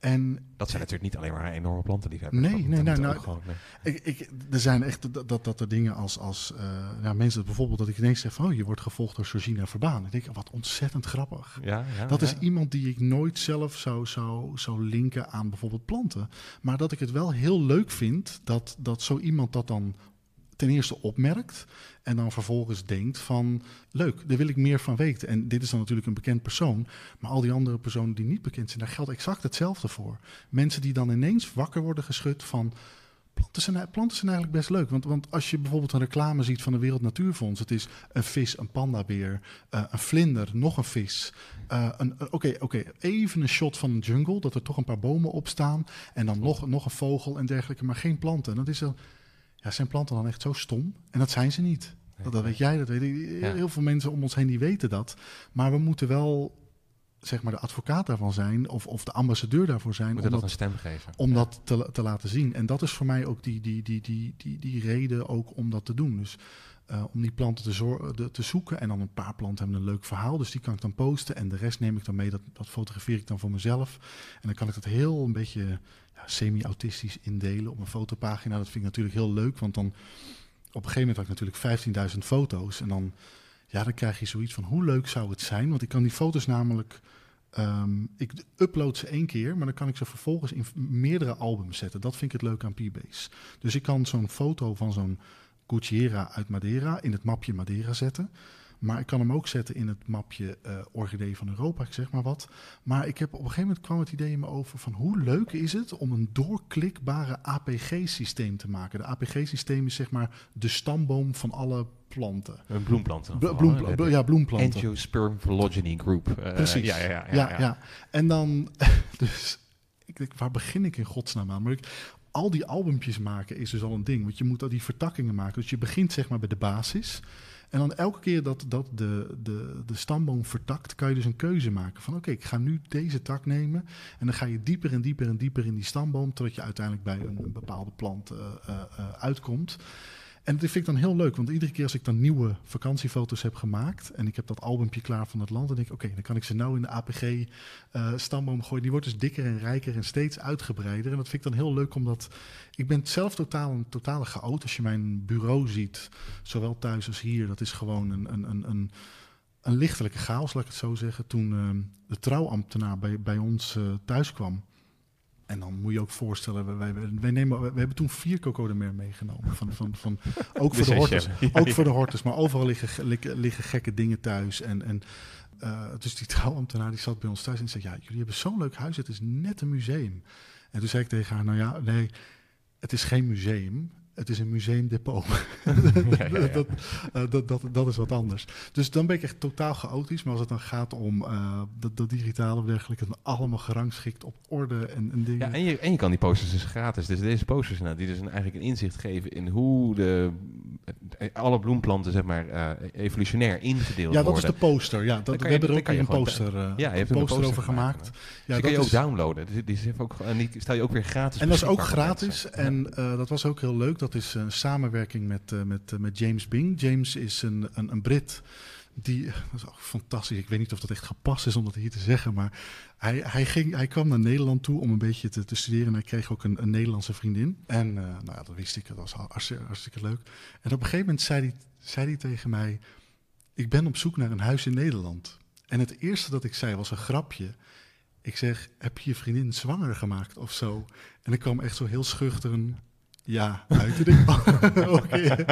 Speaker 3: En,
Speaker 2: dat zijn natuurlijk niet alleen maar enorme plantenliefhebbers.
Speaker 3: Nee, nee, nee. Nou,
Speaker 2: gewoon,
Speaker 3: nee. Ik, ik, er zijn echt dat, dat, er dingen als, als uh, ja, mensen, bijvoorbeeld dat ik ineens zeg van, oh, je wordt gevolgd door Georgina Verbaan. Ik denk, wat ontzettend grappig.
Speaker 2: Ja, ja,
Speaker 3: dat
Speaker 2: ja.
Speaker 3: is iemand die ik nooit zelf zou, zou, zou linken aan bijvoorbeeld planten. Maar dat ik het wel heel leuk vind dat, dat zo iemand dat dan ten eerste opmerkt en dan vervolgens denkt van leuk, daar wil ik meer van weten. En dit is dan natuurlijk een bekend persoon, maar al die andere personen die niet bekend zijn, daar geldt exact hetzelfde voor. Mensen die dan ineens wakker worden geschud van planten zijn, planten zijn eigenlijk best leuk. Want, want als je bijvoorbeeld een reclame ziet van de Wereld Natuurfonds, het is een vis, een pandabeer, uh, een vlinder, nog een vis. Uh, Oké, okay, even een shot van een jungle, dat er toch een paar bomen op staan en dan nog, nog een vogel en dergelijke, maar geen planten. En dat is een ja, zijn planten dan echt zo stom? En dat zijn ze niet. Dat, dat weet jij, dat weet ik. Heel veel mensen om ons heen die weten dat. Maar we moeten wel zeg maar de advocaat daarvan zijn of, of de ambassadeur daarvoor zijn.
Speaker 2: Moet
Speaker 3: om
Speaker 2: dat
Speaker 3: dat,
Speaker 2: een stem geven.
Speaker 3: Om
Speaker 2: ja.
Speaker 3: dat te, te laten zien. En dat is voor mij ook die, die, die, die, die, die reden ook om dat te doen. Dus uh, om die planten te, zor- de, te zoeken. En dan een paar planten hebben een leuk verhaal. Dus die kan ik dan posten. En de rest neem ik dan mee. Dat, dat fotografeer ik dan voor mezelf. En dan kan ik dat heel een beetje semi-autistisch indelen op een fotopagina. Dat vind ik natuurlijk heel leuk. Want dan op een gegeven moment had ik natuurlijk 15.000 foto's. En dan, ja, dan krijg je zoiets van hoe leuk zou het zijn. Want ik kan die foto's namelijk. Um, ik upload ze één keer, maar dan kan ik ze vervolgens in meerdere albums zetten. Dat vind ik het leuk aan P-Base. Dus ik kan zo'n foto van zo'n Cucchiera uit Madeira in het mapje Madeira zetten. Maar ik kan hem ook zetten in het mapje uh, Orchidee van Europa, ik zeg maar wat. Maar ik heb op een gegeven moment kwam het idee in me over van hoe leuk is het om een doorklikbare APG-systeem te maken. De APG-systeem is zeg maar de stamboom van alle planten.
Speaker 2: Een bloemplanten.
Speaker 3: Blo bloem, blo ja, bloemplanten.
Speaker 2: Angiosperm phylogeny group. Uh,
Speaker 3: Precies.
Speaker 2: Ja, ja, ja,
Speaker 3: ja, ja. ja. En dan, dus ik denk, waar begin ik in godsnaam aan? Maar ik, al die albumpjes maken is dus al een ding. Want je moet al die vertakkingen maken. Dus je begint zeg maar bij de basis. En dan elke keer dat, dat de, de, de stamboom vertakt, kan je dus een keuze maken. Van oké, ik ga nu deze tak nemen. En dan ga je dieper en dieper en dieper in die stamboom. Totdat je uiteindelijk bij een, bepaalde plant uh, uh, uh, uitkomt. En dat vind ik dan heel leuk, want iedere keer als ik dan nieuwe vakantiefoto's heb gemaakt en ik heb dat albumpje klaar van het land, dan denk ik, oké, dan kan ik ze nou in de APG-stamboom uh, gooien. Die wordt dus dikker en rijker en steeds uitgebreider. En dat vind ik dan heel leuk, omdat ik ben zelf totaal een totale chaot. Als je mijn bureau ziet, zowel thuis als hier, dat is gewoon een, een, een, een, een lichtelijke chaos, laat ik het zo zeggen. Toen uh, de trouwambtenaar bij, bij ons uh, thuis kwam, En dan moet je ook voorstellen, wij, wij, wij nemen, we hebben toen vier Coco de Mer meegenomen. Van, van, van, ook voor de hortus, ook voor de hortus, maar overal liggen, liggen, liggen gekke dingen thuis. En, en uh, dus die trouwambtenaar die zat bij ons thuis en zei, ja, jullie hebben zo'n leuk huis, het is net een museum. En toen zei ik tegen haar, nou ja, nee, het is geen museum. Het is een museumdepot. ja, ja, dat, uh, dat, dat, dat, is wat anders. Dus dan ben ik echt totaal chaotisch. Maar als het dan gaat om uh, dat, dat digitale dergelijke, dan allemaal gerangschikt op orde en, en dingen.
Speaker 2: Ja, en je, en je kan die posters dus gratis. Dus deze posters nou, die dus een, eigenlijk een inzicht geven in hoe de, alle bloemplanten zeg maar uh, evolutionair ingedeeld worden.
Speaker 3: Ja, dat is de poster. Ja, dat, we hebben er ook een poster,
Speaker 2: ja, je hebt
Speaker 3: een
Speaker 2: poster,
Speaker 3: over gemaakt.
Speaker 2: gemaakt. Ja, die kan je ook downloaden. Die, die, ook, en die stel je ook weer gratis
Speaker 3: En dat is ook gratis. En dat was ook heel leuk. Dat is een samenwerking met, uh, met, uh, met James Bing. James is een, een, een Brit. Die, dat is ook fantastisch. Ik weet niet of dat echt gepast is om dat hier te zeggen. Maar hij, hij, ging, hij kwam naar Nederland toe om een beetje te, te studeren. En hij kreeg ook een, een Nederlandse vriendin. En nou ja, dat wist ik. Dat was hartstikke, hartstikke leuk. En op een gegeven moment zei hij, zei hij tegen mij... Ik ben op zoek naar een huis in Nederland. En het eerste dat ik zei was een grapje. Ik zeg, heb je je vriendin zwanger gemaakt of zo? En ik kwam echt zo heel schuchter een ja, uit. denk okay.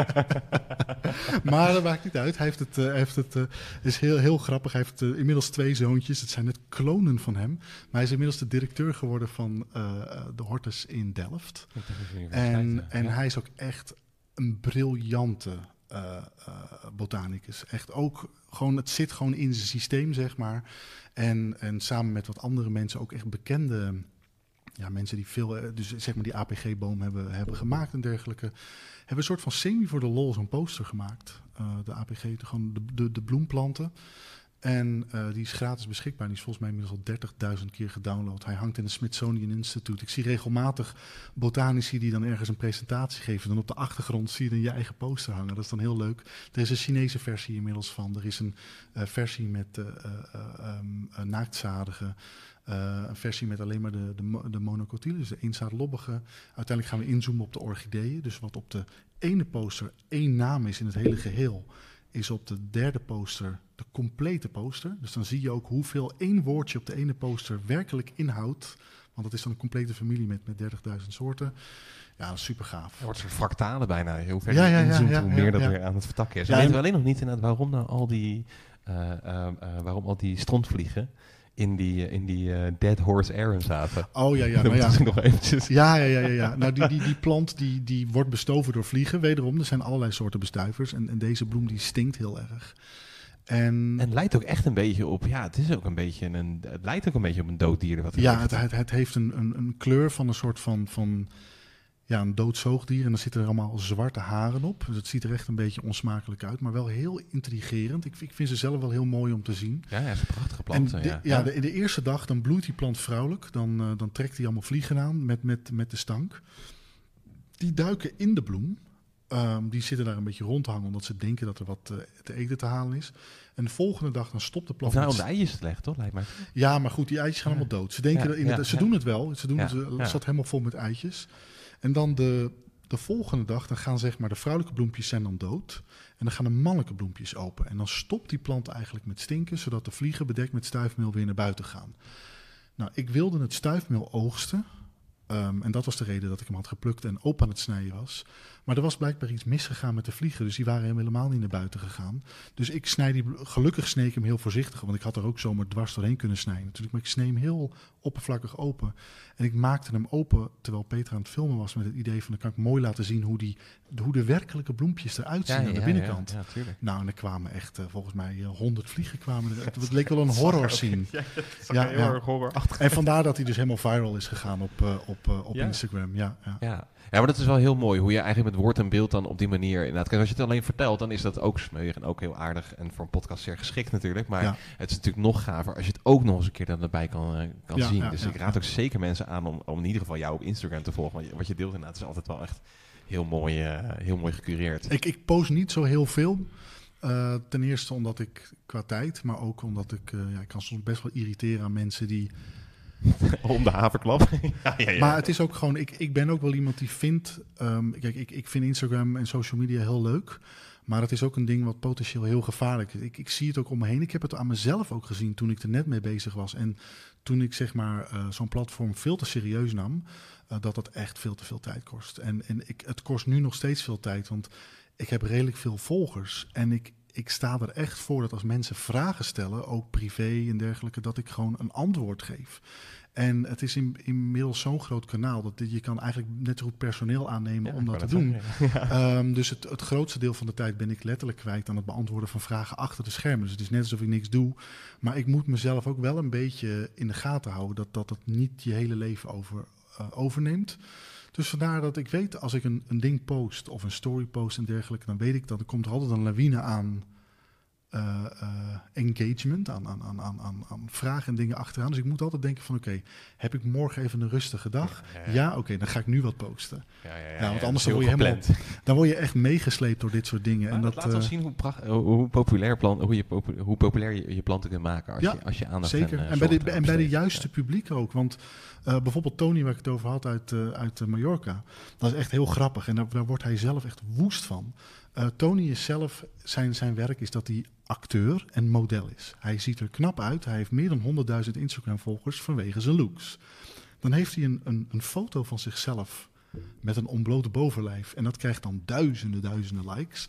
Speaker 3: maar dat maakt niet uit. Hij heeft het, uh, heeft het uh, is heel, heel grappig. Hij heeft uh, inmiddels twee zoontjes. Het zijn net klonen van hem. Maar hij is inmiddels de directeur geworden van de Hortus in Delft. En, en hij is ook echt een briljante botanicus. Echt ook gewoon, het zit gewoon in zijn systeem, zeg maar. En, en samen met wat andere mensen ook echt bekende ja, mensen die veel, dus zeg maar die APG-boom hebben, hebben gemaakt en dergelijke, hebben een soort van semi voor de lol zo'n poster gemaakt. Uh, de APG, de, gewoon de, de, de bloemplanten. En die is gratis beschikbaar. Die is volgens mij inmiddels al 30.000 keer gedownload. Hij hangt in het Smithsonian Institute. Ik zie regelmatig botanici die dan ergens een presentatie geven. Dan op de achtergrond zie je dan je eigen poster hangen. Dat is dan heel leuk. Er is een Chinese versie inmiddels van. Er is een versie met uh. Uh, een versie met alleen maar de, de, de dus de eenzaadlobbige. Uiteindelijk gaan we inzoomen op de orchideeën. Dus wat op de ene poster één naam is in het hele geheel, is op de derde poster de complete poster. Dus dan zie je ook hoeveel één woordje op de ene poster werkelijk inhoudt. Want dat is dan een complete familie met, met 30.000 soorten. Ja, super gaaf.
Speaker 2: Er wordt soort fractalen bijna. Hoe verder ja, ja, je inzoomt, ja, hoe meer dat weer aan het vertakken is. We weten alleen nog niet inderdaad waarom nou al die, uh, uh, waarom al die strontvliegen in die, in die uh, Dead Horse Aaron zaten.
Speaker 3: Oh ja, ja. Nou, ja.
Speaker 2: nog eventjes.
Speaker 3: Ja, ja, ja, ja, ja. Nou, die, die, die plant die, die wordt bestoven door vliegen. Wederom, er zijn allerlei soorten bestuivers. En, en deze bloem die stinkt heel erg. En,
Speaker 2: en lijkt ook echt een beetje op, ja, het is ook een beetje een, het lijkt ook een beetje op een dood dier. Wat
Speaker 3: ja, het, het, het, heeft een, een, een kleur van een soort van, van ja, een dood zoogdier. En dan zitten er allemaal zwarte haren op. Dus het ziet er echt een beetje onsmakelijk uit. Maar wel heel intrigerend. Ik, ik vind ze zelf wel heel mooi om te zien.
Speaker 2: Ja, ja is een prachtige plant.
Speaker 3: En de, ja, ja de, in de eerste dag dan bloeit die plant vrouwelijk. Dan, uh, dan trekt hij allemaal vliegen aan met, met, met de stank. Die duiken in de bloem. Um, die zitten daar een beetje rond te hangen, omdat ze denken dat er wat uh, te eten te halen is. En de volgende dag dan stopt de plant.
Speaker 2: Of nou om de eitjes te leggen, toch? Lijkt mij.
Speaker 3: Ja, maar goed, die eitjes gaan allemaal dood. Ze denken dat in het, ze doen het wel. Ze doen het, het zat helemaal vol met eitjes. En dan de, de volgende dag, dan gaan zeg maar de vrouwelijke bloempjes zijn dan dood. En dan gaan de mannelijke bloempjes open. En dan stopt die plant eigenlijk met stinken, zodat de vliegen bedekt met stuifmeel weer naar buiten gaan. Nou, ik wilde het stuifmeel oogsten. Um, en dat was de reden dat ik hem had geplukt en open aan het snijden was. Maar er was blijkbaar iets misgegaan met de vliegen. Dus die waren helemaal niet naar buiten gegaan. Dus ik snij die. Gelukkig sneed ik hem heel voorzichtig. Want ik had er ook zomaar dwars doorheen kunnen snijden. Natuurlijk. Maar ik snee hem heel oppervlakkig open. En ik maakte hem open terwijl Peter aan het filmen was. Met het idee van dan kan ik mooi laten zien hoe, die, hoe de werkelijke bloempjes eruit zien ja, aan de binnenkant.
Speaker 2: Ja, ja,
Speaker 3: nou, en er kwamen echt uh, volgens mij honderd uh, vliegen kwamen er. Het leek wel een horror scene.
Speaker 2: ja, heel erg horrorachtig.
Speaker 3: En vandaar dat hij dus helemaal viral is gegaan op, uh, op, op Instagram. Ja, ja.
Speaker 2: Ja. Maar dat is wel heel mooi hoe je eigenlijk met woord en beeld dan op die manier inderdaad. Kijk, als je het alleen vertelt, dan is dat ook smeuig en ook heel aardig en voor een podcast zeer geschikt natuurlijk. Maar ja. het is natuurlijk nog gaver als je het ook nog eens een keer dan erbij kan, uh, kan ja, zien. Ja, dus ik raad ook zeker mensen aan om, om in ieder geval jou op Instagram te volgen. Want wat je deelt inderdaad is altijd wel echt heel mooi, uh, heel mooi gecureerd.
Speaker 3: Ik, ik post niet zo heel veel. Uh, ten eerste omdat ik qua tijd, maar ook omdat ik, ja, ik kan soms best wel irriteren aan mensen die
Speaker 2: Om de haverklap.
Speaker 3: ja, ja, ja. Maar het is ook gewoon, ik, ik ben ook wel iemand die vindt. Um, kijk, ik, ik vind Instagram en social media heel leuk. Maar het is ook een ding wat potentieel heel gevaarlijk is. Ik, ik zie het ook om me heen. Ik heb het aan mezelf ook gezien toen ik er net mee bezig was. En toen ik zeg maar uh, zo'n platform veel te serieus nam, uh, dat het echt veel te veel tijd kost. En, en ik, het kost nu nog steeds veel tijd, want ik heb redelijk veel volgers. En ik, ik sta er echt voor dat als mensen vragen stellen, ook privé en dergelijke, dat ik gewoon een antwoord geef. En het is in, inmiddels zo'n groot kanaal dat je kan eigenlijk net zo goed personeel aannemen
Speaker 2: Ja,
Speaker 3: om dat te doen.
Speaker 2: zeggen, ja.
Speaker 3: Ehm, dus het, het grootste deel van de tijd ben ik letterlijk kwijt aan het beantwoorden van vragen achter de schermen. Dus het is net alsof ik niks doe. Maar ik moet mezelf ook wel een beetje in de gaten houden dat dat het niet je hele leven over, eh, overneemt. Dus vandaar dat ik weet, als ik een, een ding post of een story post en dergelijke, dan weet ik dat er komt altijd een lawine aan eh, eh, engagement, aan, aan, aan, aan, aan, vragen en dingen achteraan. Dus ik moet altijd denken van oké, heb ik morgen even een rustige dag?
Speaker 2: Ja, ja,
Speaker 3: Ja, oké, dan ga ik nu wat posten.
Speaker 2: Ja, ja, ja,
Speaker 3: Ja, want anders word je helemaal-. Dan word je echt meegesleept door dit soort dingen.
Speaker 2: Maar
Speaker 3: en
Speaker 2: dat,
Speaker 3: dat,
Speaker 2: laat wel zien hoe, pracht, hoe, populair, plan, hoe, je hoe populair je, je planten kunt maken als, je, als je aandacht
Speaker 3: Zeker.
Speaker 2: en, eh,
Speaker 3: En, bij de, en bij de juiste publiek ook. Want bijvoorbeeld Tony, waar ik het over had uit, uit Mallorca. Dat is echt heel grappig. En daar, daar wordt hij zelf echt woest van. Eh, Tony is zelf, zijn, zijn werk is dat hij acteur en model is. Hij ziet er knap uit. Hij heeft meer dan 100.000 Instagram-volgers vanwege zijn looks. Dan heeft hij een, een, een foto van zichzelf met een ontbloot bovenlijf. En dat krijgt dan duizenden, duizenden likes.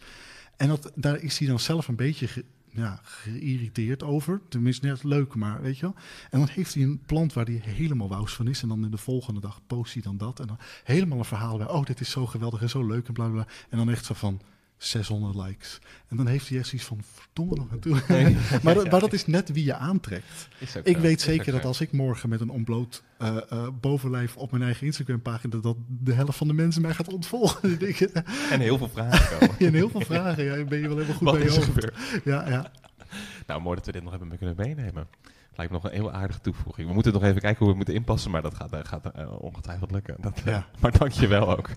Speaker 3: En dat, daar is hij dan zelf een beetje ge- ja, geïrriteerd over. Tenminste, net leuk, maar weet je wel. En dan heeft hij een plant waar hij helemaal wous van is. En dan in de volgende dag post hij dan dat. En dan helemaal een verhaal bij. Oh, dit is zo geweldig en zo leuk en bla. bla. En dan echt zo van 600 likes. En dan heeft hij echt zoiets van verdomme nog aan toe. maar, dat- maar dat is net wie je aantrekt. Ik weet zeker dat als ik morgen met een ontbloot eh, eh, bovenlijf op mijn eigen Instagram pagina, dat de helft van de mensen mij gaat ontvolgen.
Speaker 2: En heel veel vragen komen.
Speaker 3: en heel veel vragen. Ja, ben je wel helemaal goed
Speaker 2: Wat
Speaker 3: bij je hoofd. Ja, ja.
Speaker 2: Nou, mooi dat we dit nog hebben kunnen meenemen. Lijkt me nog een heel aardige toevoeging. We moeten nog even kijken hoe we moeten inpassen, maar dat gaat, eh, gaat ongetwijfeld lukken. Dat,
Speaker 3: Ja.
Speaker 2: Maar dank je wel ook.